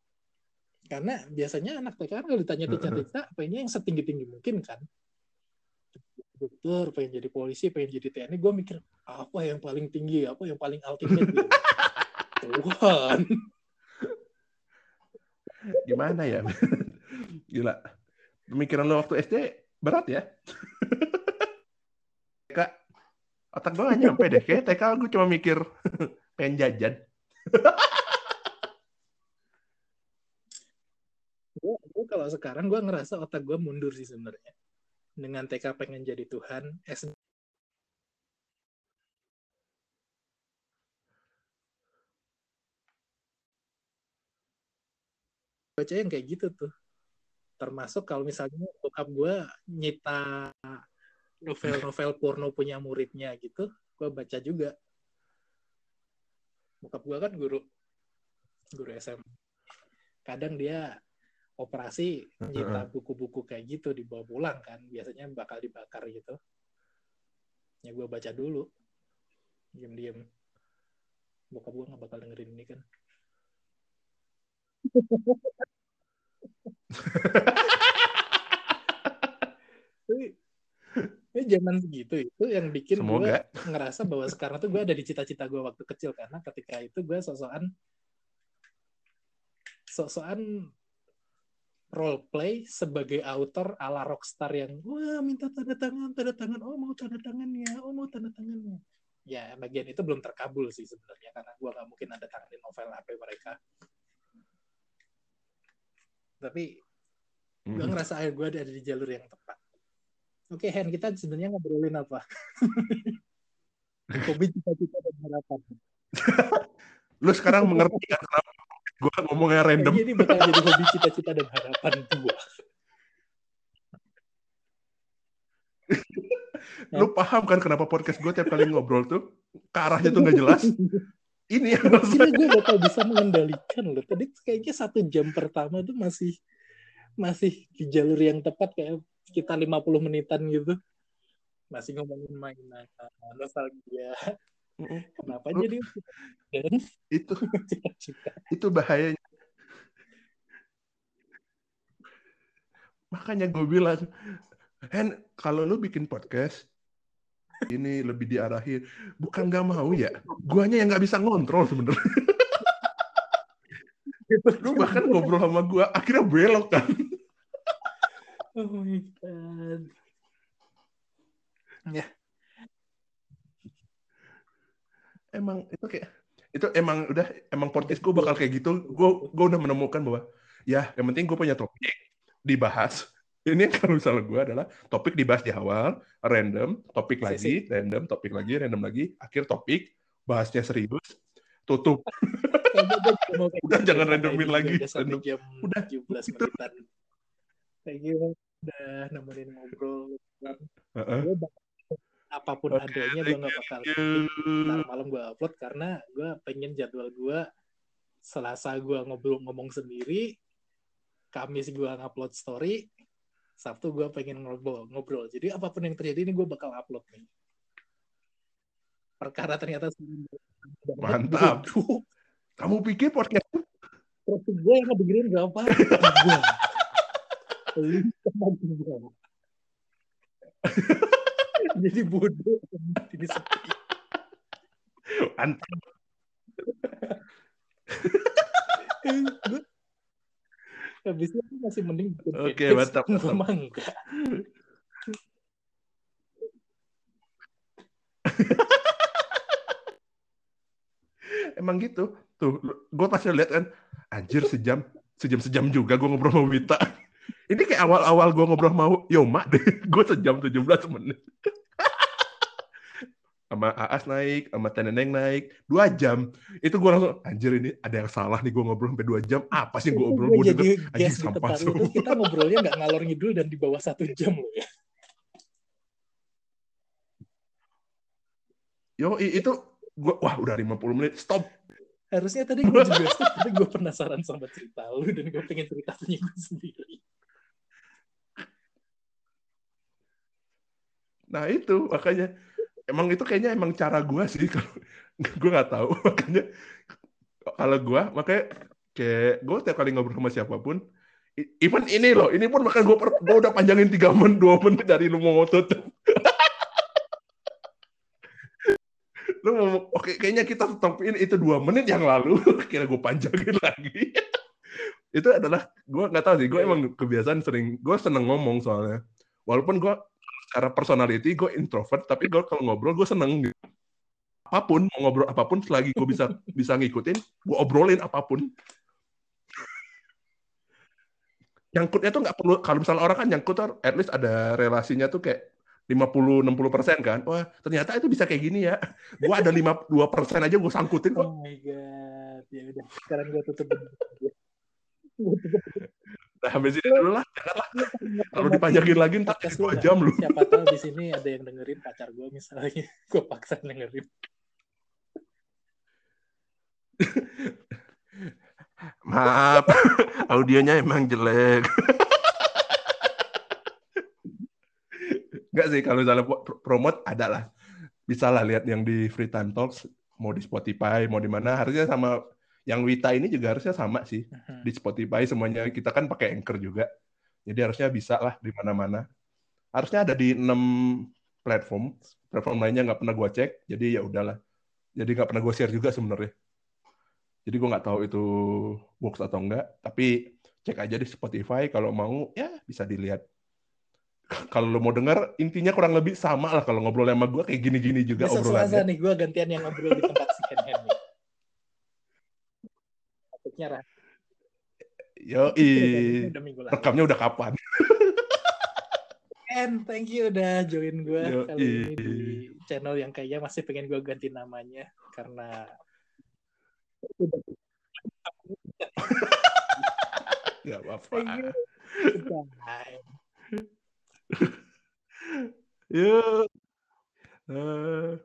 karena biasanya anak TK kan kalau ditanya cita-cita pengennya yang setinggi tinggi mungkin kan. Dokter pengen jadi polisi pengen jadi TNI gue mikir apa yang paling tinggi apa yang paling ultimate gitu. Tuhan Gimana ya? Gila. Pemikiran lo waktu SD berat ya? TK, otak gue gak nyampe deh. Kayak TK gue cuma mikir pengen jajan. gue gue kalau sekarang gue ngerasa otak gue mundur sih sebenarnya dengan TK pengen jadi Tuhan SD baca yang kayak gitu tuh. Termasuk kalau misalnya bokap gue nyita novel-novel porno punya muridnya gitu gue baca juga. Bokap gue kan guru guru SM kadang dia operasi nyita buku-buku kayak gitu dibawa pulang kan biasanya bakal dibakar gitu. Ya gue baca dulu. Diem-diem. Bokap gue nggak bakal dengerin ini kan ini zaman segitu itu yang bikin gue ngerasa bahwa sekarang tuh gue ada di cita-cita gue waktu kecil. Karena ketika itu gue sosokan sosokan role play sebagai author ala rockstar yang wah minta tanda tangan tanda tangan. Oh mau tanda tangannya oh mau tanda tangannya ya. Bagian itu belum terkabul sih sebenarnya. Karena gue nggak mungkin ada tangan di novel HP mereka. Tapi gue Mhm. ngerasa air gue ada di jalur yang tepat. Oke, Hen, kita sebenarnya ngobrolin apa? Hobi cita-cita dan harapan. Lu sekarang mengerti kan kenapa gue ngomongnya random? Kayaknya ini bakal jadi hobi cita-cita dan harapan gue. Lu paham kan kenapa podcast gue tiap kali ngobrol tuh ke arahnya tuh nggak jelas? Ini yang gue bakal bisa mengendalikan loh. Tadi kayaknya satu jam pertama tuh masih masih di jalur yang tepat kayak sekitar 50 menitan gitu. Masih ngomongin mainan, nostalgia. Kenapa jadi dan itu cita-cita? itu bahayanya. Makanya gue bilang, Hen, kalau lu bikin podcast, ini lebih diarahin. Bukan gak mau ya, guanya yang nggak bisa ngontrol sebenarnya. Lu bahkan ngobrol sama gua, akhirnya belok kan. Oh my god. Ya, Emang itu kayak, itu emang udah, emang podcast gue bakal kayak gitu. Gue gue udah menemukan bahwa, ya yang penting gue punya topik, dibahas. Ini kalau misalnya gue adalah topik dibahas di awal, random, topik lagi, random, topik lagi, random lagi, akhir topik, bahasnya serius, tutup. Udah, gitu. jangan randomin ini lagi. Random. jam Udah, 17 itu. menitan. Kayak gitu udah nemenin ngobrol. Gue apa pun adanya gue thank gak bakal you. ntar malam gue upload karena gue pengen jadwal gue Selasa gue ngobrol ngomong sendiri Kamis gue ngupload story Sabtu gue pengen ngobrol ngobrol jadi apa pun yang terjadi ini gue bakal upload nih perkara ternyata Mantap. Kamu pikir podcast terus gue yang ngedengerin berapa? Gue jadi bodoh. Ini sepi. Mantap? habisnya tuh masih mending bikin Oke, mantap, Gue mah enggak. Emang gitu. Tuh, gue pasti lihat kan, anjir sejam, sejam sejam juga gue ngobrol sama Wita. Ini kayak awal-awal gue ngobrol sama Yoma deh, gue sejam 17 menit. sama Aas naik, sama Teneneng naik, dua jam. Itu gue langsung, anjir ini ada yang salah nih gue ngobrol sampai dua jam. Apa sih gue ngobrol? gue jadi denger, guest di sampah tempat lu kita ngobrolnya nggak ngalor ngidul dan di bawah satu jam loh ya. Yo, itu gue, wah udah 50 menit, stop. Harusnya tadi gue juga stop, tapi gue penasaran sama cerita lu dan gue pengen cerita punya gue sendiri. Nah itu makanya emang itu kayaknya emang cara gue sih kalau gue nggak tahu makanya kalau gue makanya kayak gue tiap kali ngobrol sama siapa pun even ini loh ini pun makanya gue gue udah panjangin tiga menit dua menit dari lu mau tutup lu mau oke kayaknya kita stopin itu dua menit yang lalu. Kira gue panjangin lagi. Itu adalah gue nggak tahu sih gue emang kebiasaan sering gue seneng ngomong soalnya. Walaupun gue secara personality gue introvert tapi gue kalau ngobrol gue seneng gitu. apa pun mau ngobrol apa pun selagi gue bisa bisa ngikutin gue obrolin apa pun. Nyangkutnya tuh nggak perlu kalau misalnya orang kan nyangkut tuh at least ada relasinya tuh kayak 50 60 persen kan? Wah ternyata itu bisa kayak gini ya. Gue ada 52 persen aja gue sangkutin kok. Oh my god, ya udah sekarang gue tutup. nah habis itu dulu lah janganlah kalau dipanjangin lagi ntar jadi dua jam lu. Siapa tahu di sini ada yang dengerin pacar gue misalnya, gue paksa dengerin. maaf. Audionya emang jelek Enggak sih, kalau misalnya pro- promote ada lah. Bisa lah lihat yang di Free Time Talks, mau di Spotify, mau di mana. Harusnya sama yang Wita ini juga harusnya sama sih. Di Spotify semuanya kita kan pakai Anchor juga. Jadi harusnya bisa lah di mana-mana. Harusnya ada di enam platform. Platform lainnya nggak pernah gua cek. Jadi ya udahlah. Jadi nggak pernah gua share juga sebenarnya. Jadi gua nggak tahu itu works atau enggak. Tapi cek aja di Spotify. Kalau mau ya bisa dilihat kalau lo mau dengar intinya kurang lebih sama lah kalau ngobrol sama gue kayak gini-gini juga Selasa obrolannya. nih gue gantian yang ngobrol di tempat second hand nih. Rah. Yo, lalu. rekamnya udah kapan? And thank you udah join gue Yo, kali ini di channel yang kayaknya masih pengen gue ganti namanya karena Gak apa-apa. thank you. Goodbye. Yuk. Eh,